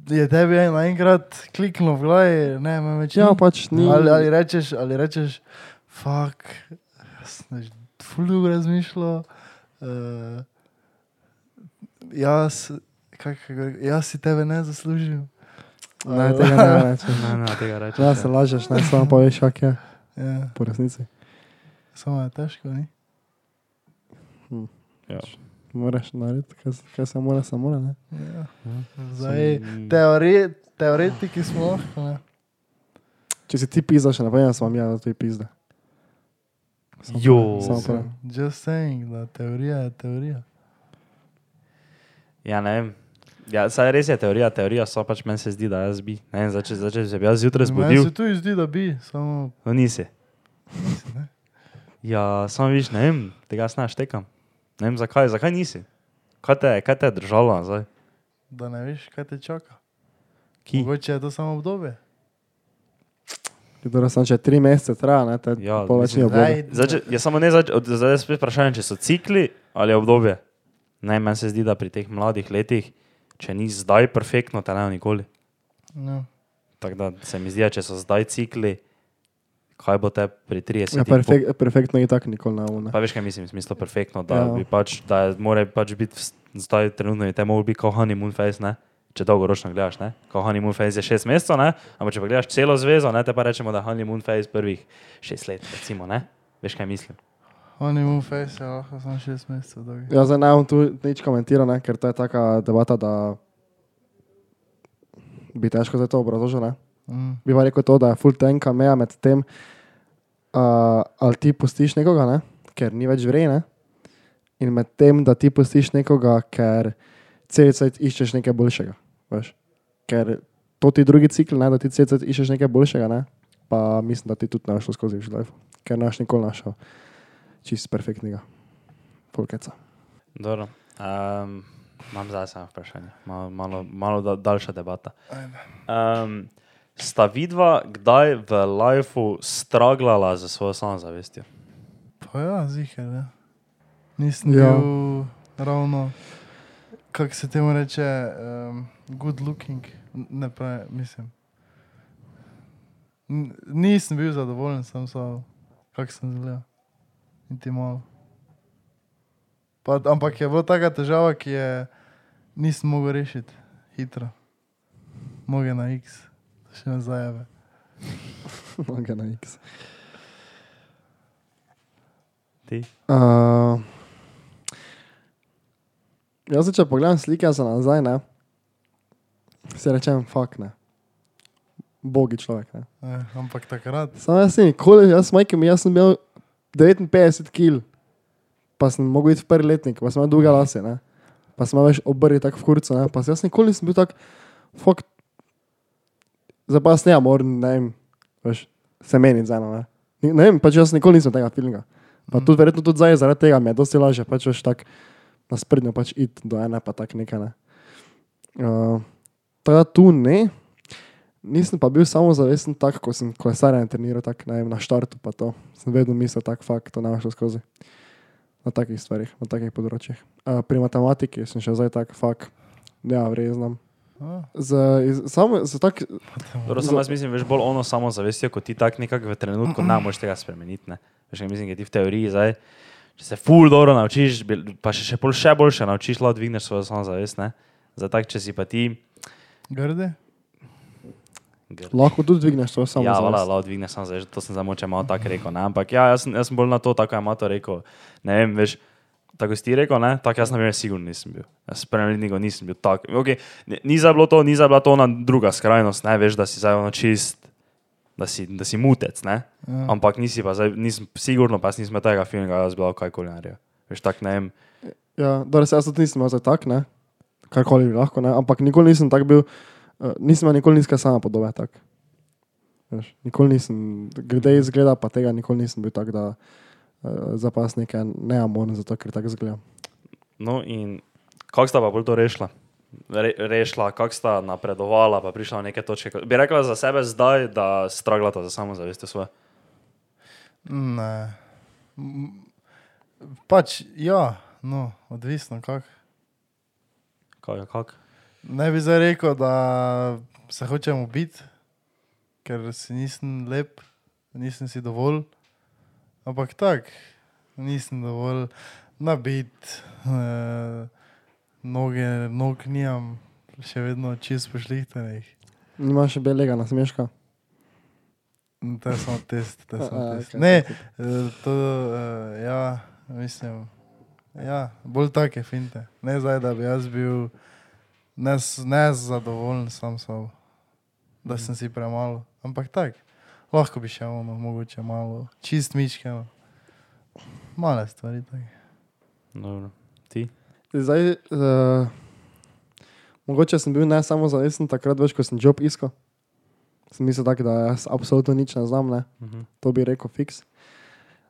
je tebi naenkrat kliknilo v glavi, ne, me več Ja, pač ni. ali, ali rečeš, ali rečeš, fuck, jaz sem že ful dolgo razmišljal, uh, jaz, kak, jaz si tebe ne zaslužim. Ne, tega ne rečem. Ne, ne, tega rečeš. Ja, se lažeš, ne, samo poveš, kak je, Ja, po resnici. samo je težko, ni? Ja. Moraš narediti, kaj, se- kaj se mora, se mora, ne? Ja. Sam- Zdaj, teori, teoretiki smo lahko, ne? Če si ti pizda, še ne povem, sem vam ja, da to je pizda. Samo Jo. Samo povem. Just saying, da teorija je teorija. Ja, ne vem. Ja, saj res je teorija, teorija so pač meni se zdi, da jaz bi. Ne vem, zdaj, če, zdaj, če se bi jaz zjutraj Meni zbudil, se tu zdi, da bi, samo no nisi. ne. Ja, samo viš, ne vem, tega jaz ne štekam. Ne vem zakaj, zakaj nisi. Kaj te, kaj te je držalo nazaj? da ne veš, kaj te čaka. Ki? Mogoče je to samo obdobje. Torej, sem če tri mesece traja, ne, te Ja, pol več mislim, ni obdobje. Zdaj, Zdaj, če, je samo ne zdaj, zdaj spet vprašanje, če so cikli ali je obdobje. Ne, meni se zdi, da pri teh mladih letih, če ni zdaj perfektno, te ne bo nikoli. no. Tako da se mi zdi, če so zdaj cikli, kaj bo te pri 30 Ja, perfek, perfektno je tako nikoli ne bo, ne. Pa veš, kaj mislim, v smislu perfektno, da, Ja. bi pač, da je- mora pač biti zdaj trenutno je te mogel biti kot honeymoon phase, ne? če dolgoročno gledaš. ne. Ko honeymoon phase je šest mesecev, ne? ampak če pa gledaš celo zvezo, ne, te pa rečemo, da honeymoon phase prvih šest let, recimo, ne? Veš, kaj mislim? Face je lahko samo šest mesecev dolg. Ja, zdaj ne bom tu nič komentiral, ne, ker to je taka debata, da bi težko za to obrazložil. ne. Mm. Bi pa rekel to, da je full tenka meja med tem, uh, ali ti pustiš nekoga, ne, ker ni več vrene, in med tem, da ti pustiš nekoga, ker cel cel iščeš nekaj boljšega. Veš? Ker to ti drugi cikl, ne, da ti cel cel iščeš nekaj boljšega, ne, pa mislim, da ti tudi ne šlo skozi v življenju, ker boš nikoli našel čist perfektnega polkeca. Dobro. Um, imam zdaj samo vprašanje, malo, malo, malo da, daljša debata. Um, sta vidva kdaj v lifeu straglala za svojo samozavestjo? Pa ja, zihar, ja. Nisem Ja. bil ravno, kako se temu reče, um, good looking, ne pravi, mislim. N- Nisem bil zadovoljen, sam so, kako sem zgledal. Niti malo. Pa, ampak je bila taka težava, ki je nisem mogel rešiti hitro. Moge na X, še ne zajave. Noge na X. Ti? Uh, jaz, se, če pogledam slike za nazaj, ne, si rečem, fuk ne. Bogi človek. Ne. Eh, ampak takrat, Samo jaz nikoli, jaz sem majhen, jaz sem imel 59 kg, pa sem mogel iti v prvi letnik, pa sem imel dolge lase, ne. pa sem imel več obrvi tako v kurcu, ne. pa jaz nikoli nisem bil tak, pa jaz ne moram, ne vem, veš, se meniti za eno, ne. Ne vem, pač jaz nikoli nisem tega feelinga. Pa tudi verjetno tudi zdaj zaradi tega mi je dosti lažje, pač veš tak na sprednjo pač iti do ene, pa tak nekaj ne. Uh, tako da tu ne. Nisem pa bil samo zavesten tak, ko sem kolesarjen treniral, tak, ne vem, na štartu pa to. Sem vedno mislil, tak fakt, to ne šlo skozi. Na takih stvarih, na takih področjih. Uh, pri matematiki sem še zdaj tak fakt, ja, vrej znam. a, Z, iz, samo, z tak, Dobro, samo jaz mislim, veš bolj ono samozavestjo, kot ti tak nekako v trenutku ne moreš tega spremeniti. Ne? Veš, mislim, da ti v teoriji zdaj, če se ful dobro naučiš, pa še, še, bolj, še boljše naučiš, lahko dvigneš svojo samozavest. Ne? Zdaj tak, če si pa ti... grde. Gr- lahko tudi dvigneš to samo. Ja, vala, lahko dvigneš samozavest, to sem zdaj moče malo tako rekel. Ne? Ampak ja, jaz sem, jaz sem bolj na to, tako je Mato rekel. Ne vem, veš, tako si ti rekel, ne? tako jaz na primer sigurno nisem bil. Jaz spremljenik nisem bil tak. Okay, ni, za bilo to, ni za bila to ona druga skrajnost, ne veš, da si zdaj ono čist, da si, da si mutec, ne? Ja. Ampak nisi pa, zdaj, nisem, sigurno pa nisem imel tega filma, da bi bilo kajkoli naredil. Veš, tak ne vem. Ja, dobro, se jaz tudi nisem imel za tak, ne? karkoli bi lahko, ne? ampak nikoli nisem tak bil, uh, nisem imel nikoli nizke sama podobe. Tak. Veš, nikoli nisem, glede izgleda, pa tega nikoli nisem bil tak, da uh, zapas nekaj neamorn, zato ker tako izgledam. No in kako sta pa bolj to rešila? Re, rešila, kako sta napredovala, pa prišla na neke točke. Bi rekla za sebe zdaj, da straglata za samozavest svoje. Ne. Pač, ja, no, odvisno kak. Kaj, kak? Ne bi zdaj rekel, da se hočemo biti, ker si nisem lep, nisem si dovolj. Ampak tako, nisem dovolj nabit, eh, noge, nog nimam, še vedno čist pošlihtanih. Nimaš še belega na smeška? Mm, To je samo test, to je samo test. okej, Ne, eh, to, eh, ja, mislim, ja, bolj take finte. Ne zdaj, da bi jaz bil nes- nezadovoljen sam s sabo, da sem si premalo. Ampak tako, lahko bi še ono, mogoče malo, čist mičke, no. male stvari. Take. Dobro. Ti? Zdaj, uh, mogoče sem bil ne samo zavesten takrat, več ko sem job iskal. Sem mislil tako, da jaz absolutno nič ne znam, ne? Mhm. to bi rekel fiks.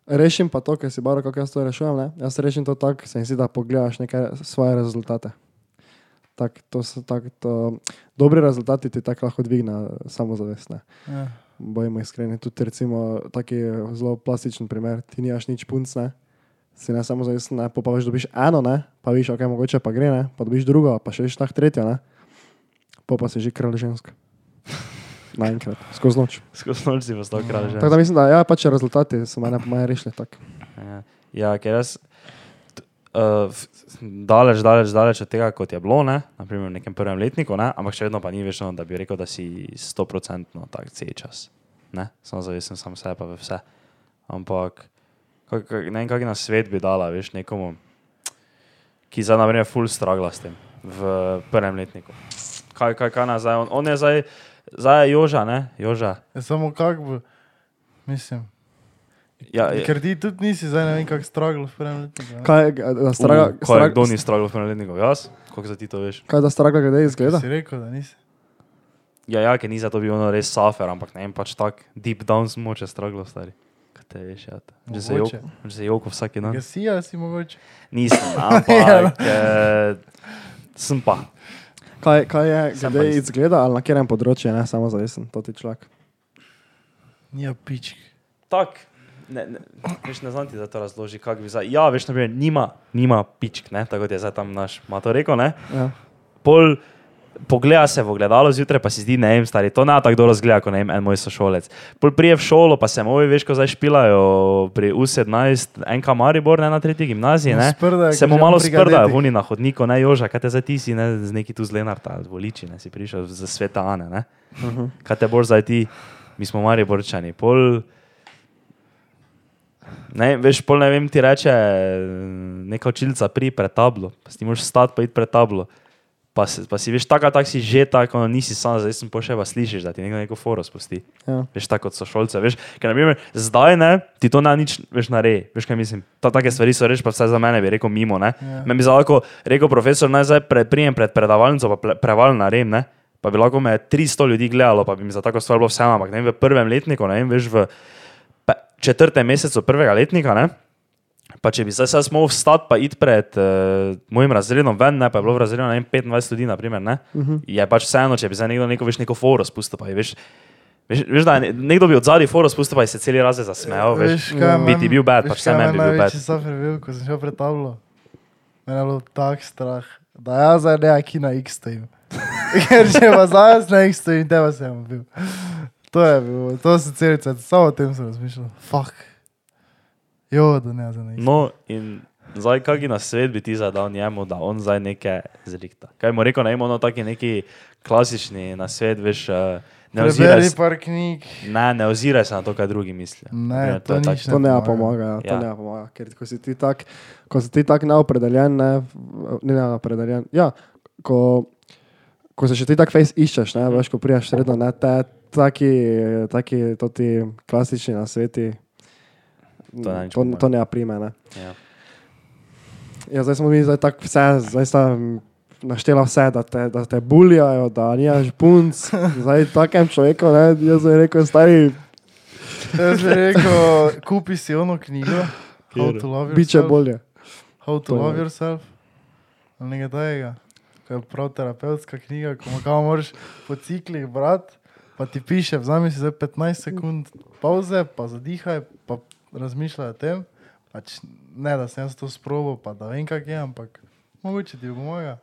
Rešim pa to, ker si baro, kako jaz to rešujem. Ne? Jaz rešim to tako, se mi zdi, da pogledaš neke svoje rezultate. Tak, to so tak, to, dobri rezultati ti tako lahko dvigne samozavest. Ne? Ja. Bojimo iskreni. Tudi recimo taki zelo plastičen primer, ti nimaš nič punc, ne? si ne samo zavesten, ne, pol pa veš, dobiš eno, ne? pa viš, ok, mogoče pa gre, ne? pa dobiš drugo, pa še veš tak tretjo, ne? pa pa si že kralj ženska. Naenkrat, skozi noč. Skozi noč si postal kralj. že. Tako da mislim, da ja, pač rezultati so mene po moje rešili. Tak. Ja, ja ker jaz. Uh, daleč, daleč, daleč od tega, kot je bilo, ne? naprimer v nekem prvem letniku, ne? ampak še vedno pa ni več, ono, da bi rekel, da si 100% tak cel čas. Ne? Samo zavesen sam sebe, pa vse. Ampak kak, kak, ne vem, kak na svet bi dala, veš, nekomu, ki zdaj, na primer, full stragla s tem v prvem letniku. Kaj, kaj, kaj nazaj? On, on je zdaj, zdaj je Joža, ne? Joža. Je samo kak bo, mislim. Ja, je, Ker ti tudi nisi zdaj ne vem kak stragl v prvem letniku. ne? Kaj, da straga, Uh, kaj, straga, kdo ni stragla v prvem letniku? Jaz? Kako za ti to veš? kaj da straga glede izgleda? Si rekel, da nisi. Ja, ja, ker ni za to bil ono res safer, ampak ne vem, pač tak deep down smo če straglo stari. Kaj te veš, ja. Že se joko, že se joko vsak dan. Ja, si, ali si mogoče. Nisem, ampak eh, sem pa. Kaj, kaj je nisem. izgleda ali na katerem področju, ne samo zavesen, to ti človek. Nija pičk. Tak, ne, ne, veš, ne znam ti za to razloži, kako bi za... Ja, veš, naprimer, nima, nima pičk, ne, tako je zdaj tam naš mato rekel, ne. Ja. Pol pogleda se v ogledalo zjutraj, pa si zdi, ne vem, stari, to ne tako dobro zgleda, kot ne vem, en moj sošolec. Pol prije v šolo, pa se moji, veš, ko zdaj špilajo pri U17, NK Maribor, ne na tretji gimnaziji, ne. Sprdajo, Se ko mu malo sprdajo, vuni na hodniku, ne Joža, kaj te zdaj ti si, ne z neki tu z Lenarta, z Voliči, ne si prišel za sveta Ane, ne. Uh -huh. Kaj te boš zdaj ti, mi smo mari borčani. Pol, ne, veš, pol ne vem, ti reče neka učilca pri pred tablo, pa si moraš stati pa iti pred tablo. Pa, si- pa si veš, tako tak si že tako, no, nisi sam, zdaj sem pošel, pa slišiš, da ti nekdo neko foro spusti. Ja. Veš, tako kot so šolce, veš. Ker, na primer, zdaj ne, ti to ne nič, veš, naredi. Veš, kaj mislim. Ta, take stvari so reč, pa vsaj za mene bi rekel mimo, ne. Ja. Me bi lahko rekel profesor, naj zdaj pre, prijem pred predavalnico, pa pre, preval naredim, ne. Pa bi lahko me 300 ljudi gledalo, pa bi mi za tako stvar bilo vseeno, ampak ne vem, v prvem letniku, ne vem, veš, v četrtem mesecu prvega letnika, ne. Pa če bi zdaj se smel vstati, pa iti pred uh, mojim razredom ven, ne, pa je bilo v razredu vem, 25 ljudi, naprimer, ne, uh -huh. je pač vseeno, če bi zdaj nekdo neko, veš, neko foro spustil, pa je, veš, veš, veš, da je ne- nekdo bi od zadaj foro spustil, pa je se celi razred zasmejal, veš, Veš, kaj bi ti bil veš, pač vse meni bi bil bad. Največji suffer bil, ko sem šel pred tablo. Mene je bilo tak strah, da jaz zdaj ne ki na X stojim. Ker če pa zdaj jaz na X stojim, teba sem bil. To je bilo, to se celice, samo o tem sem razmišljal. Fuck. Jo, da ne za X. No, in zdaj, kaki na svet bi ti zadal njemu, da on zdaj nekaj zrikta. Kaj mu rekel, ne imamo taki neki klasični na svet, veš, uh, ne oziraj. Ne, ne oziraj se na to, kaj drugi mislijo. Ne, Naprimer, to ne To ne pomaga. ja, to Ja. ne pomaga. Ker ko si ti tak, ko si ti tak neopredeljen, ne, ne neopredeljen. Ja, ko, ko se še ti tak face iščeš, ne, veš, ko prijaš sredno, ne, te taki, taki, to ti klasični na sveti. To ne to, to ne prime, ne. Ja. Ja, zdaj smo mi zdaj tako vse, zdaj sta naštela vse, da te, da te buljajo, da nimaš punc. Zdaj takem človeku, ne, jaz bi rekel, stari, Jaz bi rekel, kupi si ono knjigo. How to love yourself. bolje. How to To je- love yourself. Ali nekaj tajega. To je prav terapevtska knjiga, ko moraš po ciklih brati, pa ti piše, vzami si zdaj 15 sekund pauze, pa zadihaj, pa razmišljaj o tem. Pač ne, da sem jaz to sprobil, pa da vem, kak je, ampak mogoče ti pomaga.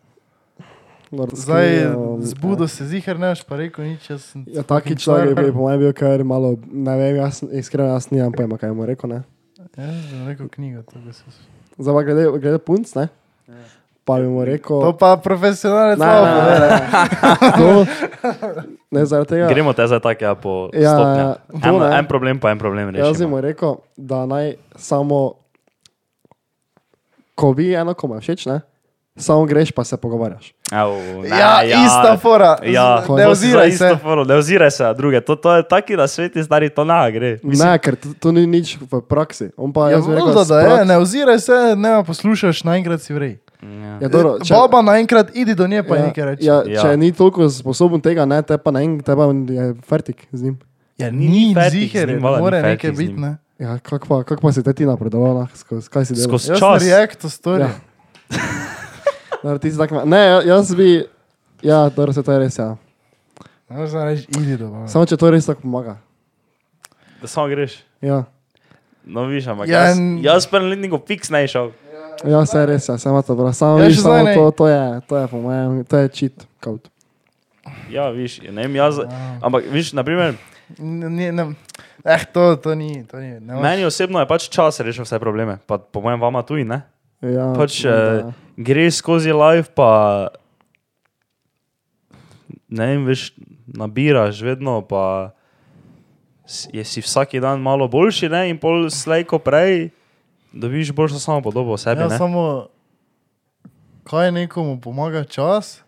Zdaj zbudo se zihar ne boš pa rekel nič, jaz sem... Ja, taki človek star. bi po mojem bil kar malo, ne vem, jaz iskreno jaz nimam pojma, kaj mu rekel, ne. Ja, rekel knjigo, to bi se... Zdaj glede, glede punc, ne. Pa bi mu rekel... To pa profesionalec Ne, slabo ne, ne. To, ne, zaradi tega. Gremo te zdaj tako ja, po Ja, stopnjah. to En, en problem pa en problem Jaz bi rešimo. mu rekel, da naj samo, ko vi eno komu je všeč, ne, samo greš pa se pogovarjaš. Au, ne, Ja, ista fora. Ja, ne oziraj isto se. foro, Ne oziraj se na druge. To, to je taki na sveti stari, to ne gre. Mislim, ne, ker to, to ni nič v praksi. On pa Ja, jaz bi rekel, s da je, ne oziraj se, ne poslušaš, naenkrat si vrej. Ja. Ja, dobro, če, Baba naenkrat idi do nje, pa ja, nekaj reči. ja, Ja. če ni toliko sposoben tega, ne, te pa naenkrat te pa je fertik z njim. ja ni ni fertik z ziher, njim, valjda, ni mora fertik nekaj biti, ne. Ja, kak pa, kak pa si te ti napredoval, nah, skozi, kaj si delal? Skozi čas. react to story. Ja. Dobro, ti si tak, ne, ja- jaz bi, ja, dobro, se to je res, ja. Ne reči, idi do baba. Samo če to res tako pomaga. Da samo greš. Ja, No, viš, ampak Ja, jaz, jaz pa letniku fiks ne šel. Ja se je res, ja, samo to, bro. Samo, Ja, viš, samo to, to je, to je po mojem, to je cheat code. Ja, viš, ne vem, jaz. Ampak, viš, naprimer, Ne, ne. Eh, to, to ni, to ni. Ne meni osebno je pač čas rešil vse probleme. Pa po mojem vama tudi, ne? Ja, Pač, eh, da. greš skozi live, pa ne vem, veš, nabiraš vedno, pa je si vsak dan malo boljši, ne? in pol slejko prej dobiš boljšo samo podobo o sebi. Ja, ne? samo, kaj nekomu pomaga čas,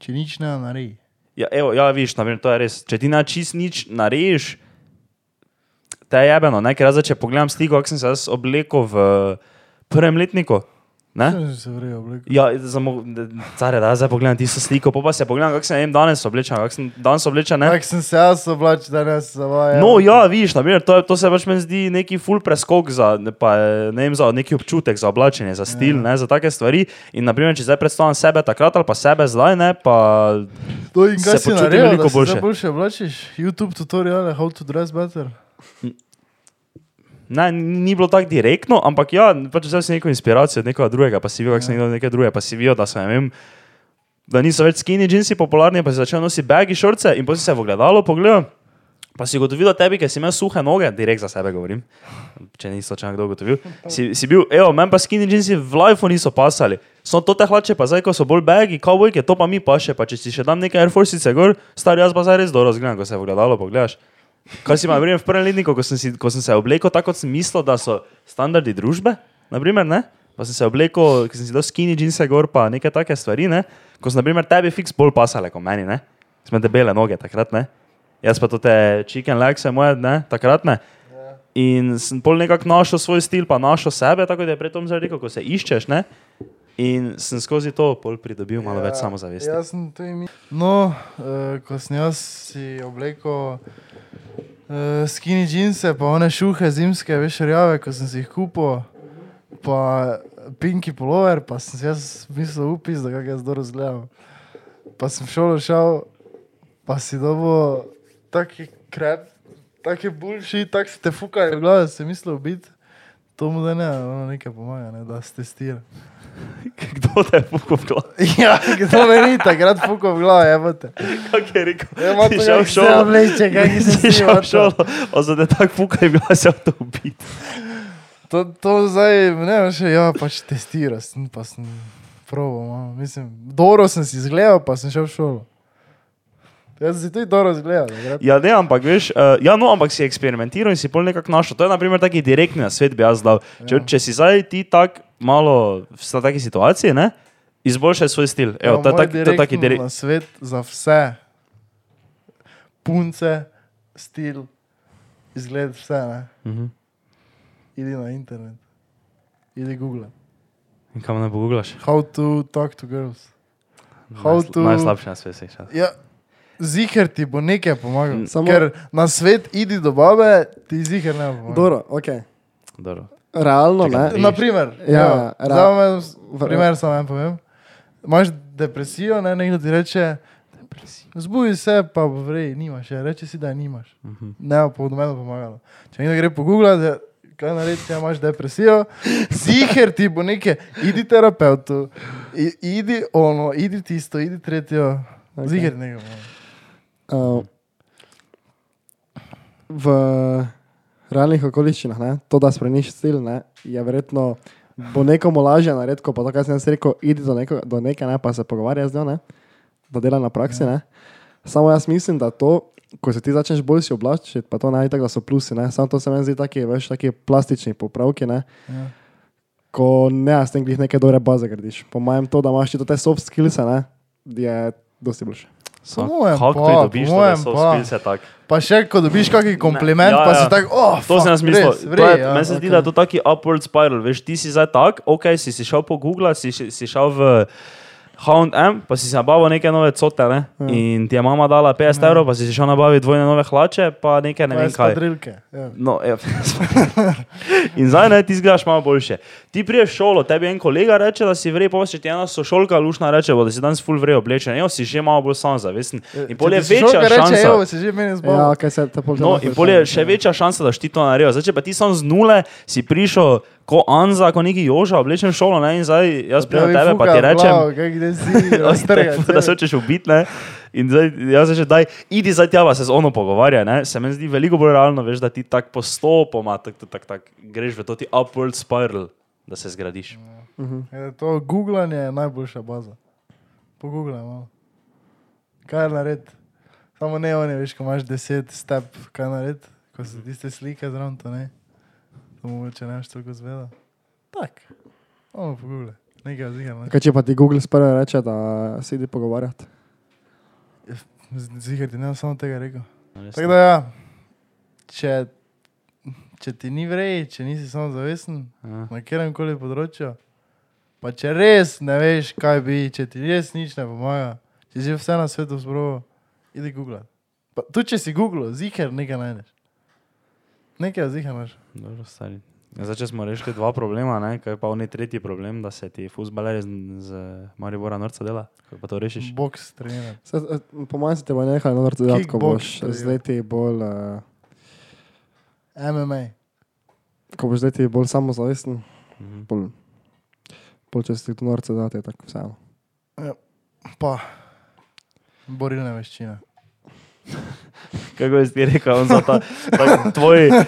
če nič ne naredi. Ja, evo, ja, viš, naprimer, to je res. Če ti na čist nič narediš, te je jebeno, ne? ker jaz, zdaj, če pogledam sliko, kako sem se jaz oblekel v prvem letniku. Ne? Se. Ja, samo, care, da zdaj pogledam tisto sliko, pa, pa se pogledam, kako sem jim danes oblečen, kako sem danes oblečen. Ne? Tako sem se jaz oblačil, da ne se zavajam. No, ja, vidiš, naprimer, to, je- to se pač meni zdi neki full preskok za, pa, ne vem, za neki občutek, za oblačenje, za stil, ne, za take stvari. In, naprimer, če zdaj predstavljam sebe takrat ali pa sebe zdaj, ne, pa To in se kaj si počutim naredil, veliko da se boljše. oblačiš? YouTube tutoriale, how to dress better. Ne, ni bilo tako direktno, ampak ja, pač vzel si neko inspiracijo od nekoga drugega, pa si videl, kako sem videl neke druge, pa si videl, da so, ne vem, da niso več skinny jeansi popularni, pa si začel nositi bagi šorce in potem si se v ogledalo pogledal. Pa si ugotovil, da tebi, ki si imel suhe noge, direkt za sebe govorim, če nisi slučajno kdo ugotovil, si, si bil, evo, meni pa skinny jeansi v lifeu niso pasali. So to te hlače, pa zdaj, ko so bolj bagi, kavbojke, to pa mi paše, pa če si še dam nekaj Air Force gor, star jaz pa zdaj res dobro razgledam, ko se v ogledalo pogledaš. Kaj si imel, v prvem letniku, ko sem, si, ko sem se oblekel, tako kot sem mislil, da so standardi družbe, naprimer, ne? pa sem se oblekel, ker sem si dal skinny jeanse gor, pa neke take stvari, ne? ko so, naprimer, tebi fiks bolj pasale kot meni, ne? Smo debele noge takrat, ne? Jaz pa to te chicken legs, moje, ne, takrat ne. In sem pol nekako našel svoj stil, pa našel sebe, tako da je pred tem zdaj rekel, ko se iščeš, ne? In sem skozi to pol pridobil malo več samozavesti. Jaz sem to imel. No, uh, ko sem jaz si oblekel uh, skinny jeanse, pa one šuhe zimske, veš, rjave, ko sem si jih kupil, pa pinki polover, pa sem si jaz mislil upis, da ga jaz dobro razgledam. Pa sem šel, šel, pa si dobo taki krep, taki boljši, tak se te fukajo, glava se mislil biti. To mu da ne, ono nekaj pomaga, ne, da se testira. Kdo te je pukal v glavo? Ja, kdo me ni takrat fukal v glavo, jebate. Kako je rekel? Ja, Si to šel v se šolo? obleče, kako se Si šel v šolo, a za te tako pukaj, bi vas to ubiti. To, to zdaj, ne vem, še ja, pač testira, sem pa sem proval, malo. mislim, dobro sem si izgledal, pa sem šel v šolo. Jaz si tudi dobro izgledal, takrat. Ja, ne, ampak veš, uh, ja, no, ampak si eksperimentiral in si pol nekako našel. To je, na primer, taki direktni na svet bi jaz dal. Če, Ja. če si zdaj ti tak malo v taki situaciji, ne, izboljšaj svoj stil. Evo, je moj tak- to je taki direktni direktni. Na svet za vse, punce, stil, izgled, vse, ne. Mhm. Idi na internet, idi Google. In kam ne poguglaš? How to talk to girls. How Najsl- to- Najslabše na svetu. Ja, ziger ti bo nekaj pomagal. Mm. Samo- Ker na svet idi do babe, ti ziger ne bo pomagal. Dobro, ok. Dobro. Realno, ne. tri- Naprimer, Ja, ja, ra- vam v- primer samo en povem. Imaš depresijo, ne, nekdo ti reče, zbudi se, pa vrej, nimaš, ja, reče si, da nimaš. Mhm. Ne bo po meni pomagalo. Če nekdo gre po Google, da, kaj naredi, če imaš depresijo, ziger ti bo nekaj, idi terapeutu, idi ono, idi tisto, idi tretjo, Ok. okay. ziger nekaj. Uh, v realnih okoliščinah, ne, to, da spremeniš stil, ne, je verjetno bo nekomu lažje narediti, pa to, kar sem jaz rekel, idi do, neko, do neke, ne, pa se pogovarja z njo, ne, da dela na praksi. Ne. Samo jaz mislim, da to, ko se ti začneš bolj si oblačiti, pa to naj tako, da so plusi, ne. samo to se meni zdi taki, veš, taki plastični popravki, ne. Ja. ko ne, s tem glih neke dobre baze gradiš. Po mojem to, da imaš ti te soft skills, ne, je dosti boljše. Sam, mojem kako pa, pridobiš po to, da so pa. spil se tak? Pa še, ko dobiš kakšen kompliment, ja, pa ja. si tako, oh, To sem fuck, jaz mislil. res, vrej, je- ja, Meni se zdi, okej. da je to taki upward spiral. Veš, ti si zdaj tak, ok, si, si šel po Google, si, si si šel v H&M, pa si si nabavil neke nove cote, ne? Ja. In ti je mama dala 50 Ja. evrov, pa si si šel nabaviti dvojne nove hlače, pa nekaj ne vem kaj. skvadrilke, ja. No, ja. In zdaj ne, ti zgledaš malo boljše. Ti priješ v šolo, tebi en kolega reče, da si vrej, pa če ti ena sošolka lušna reče, bo, da si danes full vrej oblečen, jo si že malo bolj samozavesten. In pol je Če ti večja reče, šansa. Evo, se že meni Ja, zbavil. kaj se No, in pol je še večja šansa, da si ti to naredil. Zdaj, če pa ti sam z nule si prišel, ko Anza, ko neki Joža, oblečen šolo, ne, in zdaj jaz pridem na tebe, pa ti rečem, Kaj si, raztrga. da se hočeš ubiti, ne. In zdaj, jaz že daj, idi zdaj tja, se z ono pogovarja, ne. Se meni zdi veliko bolj realno, veš, da ti tako postopoma tak, tak, tak, tak, greš v to ti upward spiral, da se zgradiš. Ja, To googlanje je najboljša baza. Pogooglaj malo. Kaj narediti? Samo ne oni, veš, ko imaš deset step, kaj narediti, ko se tiste slike zraven, to ne. Mogoče ne veš toliko zveda. Tak, ono pogooglaj. Nekaj zigar, ne. Kaj če pa ti Google sprva reče, da se idi pogovarjati? Zigar ti ne bom samo tega rekel. Res Tako da ja, če, če ti ni vrej, če nisi samo zavesten, Ja. na katerem koli področju, pa če res ne veš, kaj bi, če ti res nič ne pomaga, če si vse na svetu zbrovo, idi Google. Tu če si Google, ziger nekaj najdeš. Nekaj ziger najdeš. Dobro, stari. Ja, Zdaj, če smo rešili dva problema, ne? kaj pa oni tretji problem, da se ti fusbaler z, z Maribora Norca dela, kako pa to rešiš? Boks trener. Se, eh, po mojem se te bo nehal vrtu delati, ko boš to je. z leti bolj, uh, MMA. ko boš z leti bolj samozavesten, Mhm. bolj, bolj če si ti tu norce dati, tako vseeno. Pa, borilne veščine. Kako je ti rekel, on za ta, ta tvoj, eh,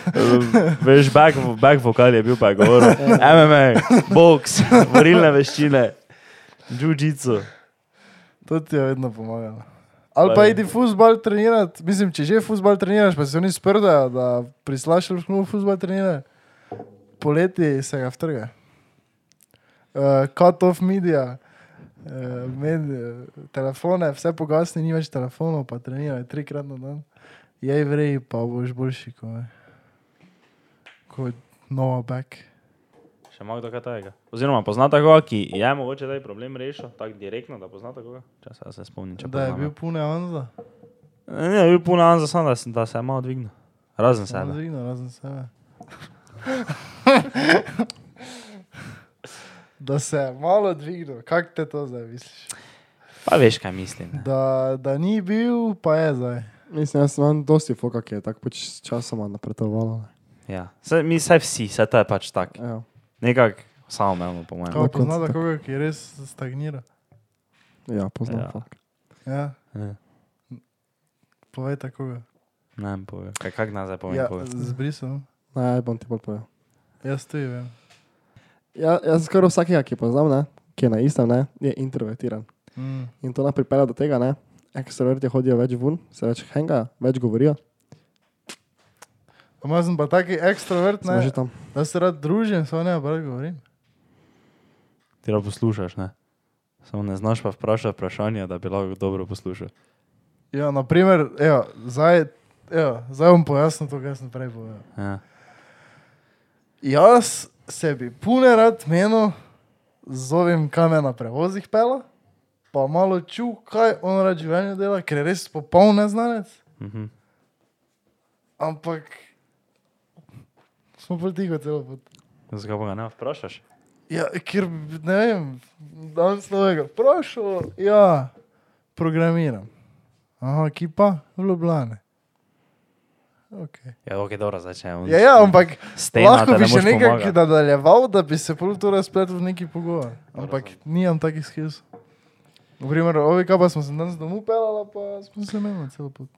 veš, back, back vokal je bil pa govoril, MMA, boks, borilne veščine, jiu-jitsu. To ti je vedno pomagalo. Ali pa idi futbol trenirati, mislim, če že futbol treniraš, pa se oni sprdajo, da prislašaš v futbol trenirati. Poleti se ga vtrga. Uh, cut off media, uh, med, uh, telefone, vse pogasni, ni več telefonov, pa treniraj trikrat na dan. Jej vrej, pa boš boljši kot, kot Nova Back. Še ima kdo kaj takega? Oziroma, poznate koga, ki je mogoče taj problem rešil, tako direktno, da poznate koga? Če se, se spomnim, če Da je bil pune Anza. Ne, ne, bil pun an za sam, da, da se je malo dvignil. Razen sebe. Zvignil, razen sebe. Da se je malo dvignil, kako te to zdaj misliš? Pa veš, kaj mislim. ne. Da, da ni bil, pa je zdaj. Mislim, jaz imam dosti foka, ki je tako pač časoma napredovala. Ja. Saj, mi saj vsi, saj to je pač tako. Ja. Nekako samoumevno, po mojem. Kaj Na poznate koncu koga, ki res stagnira? Ja, poznam. Ja. Ja. Ja, Ja. povejte koga. Ne vem, povem. Kaj, kak nazaj povem? Ja, povem. z brisom. Naj bom ti bolj povedal. Jaz tudi vem. Ja, jaz skoraj vsakega, ki poznam, ne, ki je na istem, ne, je introvertiran. Mm. In to nas pripelje do tega, ne. Ekstroverti hodijo več ven, se več hengajo, več govorijo. Pa jaz sem pa taki ekstrovert, ne, da se rad družim, samo ne, pa rad govorim. Ti lahko poslušaš, ne? Samo ne znaš pa vprašati vprašanja, da bi lahko dobro poslušal. Ja, naprimer, evo, zdaj, evo, zdaj bom pojasnil to, kar sem prej povedal. Ja. Jaz se bi pune rad menil, zovem kamen na prevozih pela, pa malo ču, kaj on rad v življenju dela, ker je res popoln neznanec. Mhm. Ampak smo bolj tiho celo pot. Zakaj pa ga ne vprašaš? Ja, ker ne vem, danes novega vprašal, ja, programiram. Aha, ki pa v Ljubljane. Okay. Ja, ok, dobro, on. Ja, ja, ampak Stena, lahko bi še nekaj nadaljeval, da bi se pol to razpletel v neki pogovor. Ampak nimam takih skills. V primeru ovika pa smo se danes domov pelala, pa smo se menili celo pot.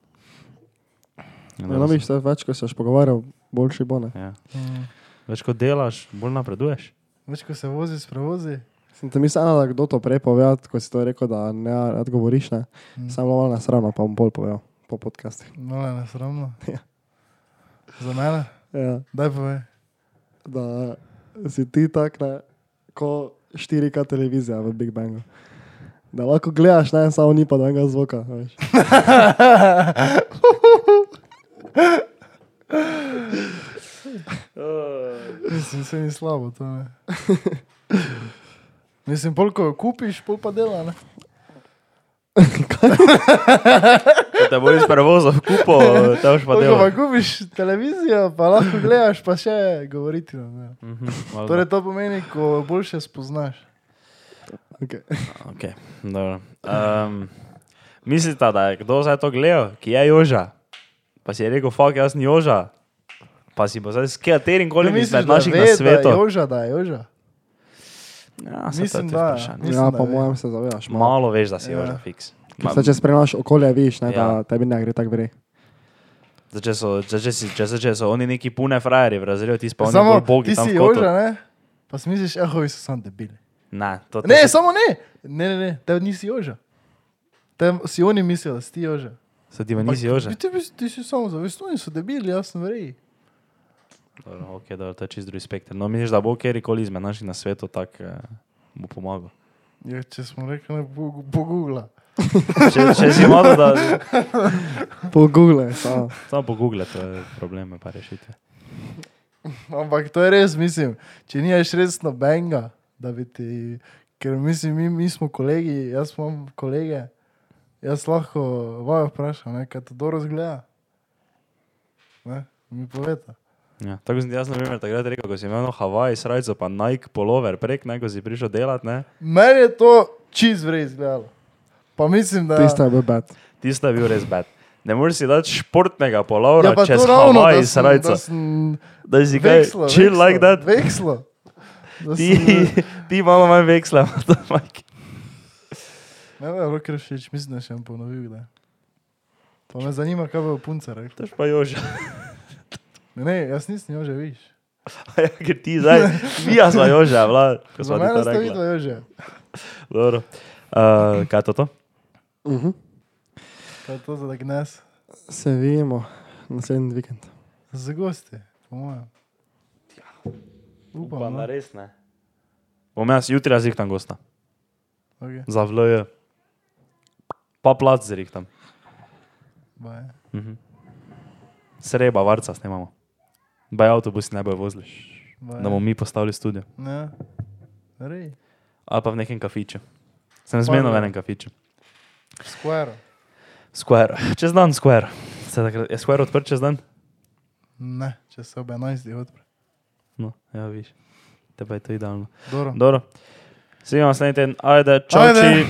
Ja, Ja, no, viš, se več, ko se boš pogovarjal, boljši bo ne. Ja. Mm. Več kot delaš, bolj napreduješ. Več, ko se vozi s prevozi. Sem te mislil, da kdo to prej povedal, ko si to rekel, da ne rad govoriš, ne. Mm. Sam malo nasravno, pa bom bolj povedal po podkastu. No, ne, nesramno. Ja. Za mene? Ja, Daj povej. da si ti tak, ne, ko 4K televizija v Big Bangu. Da lahko gledaš, ne, samo ni pa enega zvoka. Veš. Mislim, se ni slabo, to ne. Mislim, pol, ko jo kupiš, pol pa dela, ne? Te boš prevozil v kupo, te boš pa Pol, ko pa delal. kupiš televizijo, pa lahko gledaš, pa še govoriti. Ne? Mhm, malo Torej, to pomeni, ko boljše spoznaš. Okay. Okay, dobro. um, mislite, da je kdo zdaj to gledal, ki je Joža? Pa si je rekel, fuck, jaz sem Joža. Pa si bo zdaj s katerim koli izmed da naših ve, na Da je svetu. Joža, da je Joža. Ja, to je Mislim, da, vprašanje. Mislim, Ja, da po mojem se zavedaš. malo. Malo veš, da si Ja. Joža fiks. Se če spremljaš okolje, vidiš, ne, da Ja. tebi ne gre tako. Zdaj, če so, če, si, če, so, če so oni neki pune frajeri v razredu, ti Samo bolj bogi ti tam si. Joža, ne? Pa si misliš, ehovi so samo debili. Ne, to Ne, to- samo ne. Ne, ne, ne, te nisi Joža. Te si oni mislijo, da si ti Joža. Se ti pa nisi Joža. Ti, ti, ti si samo zavest, oni so debili, jaz sem verjel. Dobro, okay, dobro, to je čist drugi spektr. No, misliš, da bo kjerkoli izmed naših na svetu tak eh, bo pomagal. Ja, če smo rekli, ne po, po Google. Če, če si malo, da Po Google, samo. samo po Google, to je probleme pa rešitve. Ampak to je res, mislim, če nimaš res nobenega, da bi ti, ker mislim, mi, mi smo kolegi, jaz imam kolege, jaz lahko vajo vprašam, ne, kaj to dobro zgleda. Ne, mi poveta. Ja, tako sem jaz, na primer, takrat rekel, ko si imel na Havaji srajco, pa Nike polover prek, ne, ko si prišel delat, ne. Meni je to čist vrej izgledalo. Pa mislim, da Tiste je bil bad. Tisto je bil res bed. Ne moreš si dati športnega polovra ja, čez ravno, sem, srajco. da sem Da si kaj vekslo, chill vekslo, like that. Vekslo. Da Ti, sem, ti malo manj veksla, to Mike. ne, ne, rok rešeč, mislim, da še bom ponovil, da. Pa me zanima, kaj bo punca rekla. To je pa Joža. Ne, ne, jaz nisem jo že, viš. A ja, ker ti zdaj, mi smo Joža, vlad, ko Za mene to ste rekli. videli jo že. Dobro. Uh, kaj je to? to? Uh -huh. To je to za Gnes. Se vidimo naslednji vikend. Z gosti, po mojem. Upam, Upam, no. da res ne. Bom jaz jutri razrihtam gosta. Okay. Za VLJ. Pa plac zrihtam. Baj. Mhm. Sreba, varca snemamo. Baj avtobusi ne bojo vozili. Da bomo mi postavili studio. Ne. Rej. Ali pa v nekem kafiču. Sem zmerno v enem kafiču. Square. Square. Čez dan Square. Se takrat, je Square odprt čez dan? Ne, če se ob 11. odpre. No, ja, viš. Tebe je to idealno. Dobro. Dobro. Svi vam naslednji teden. Ajde, čau, Ajde.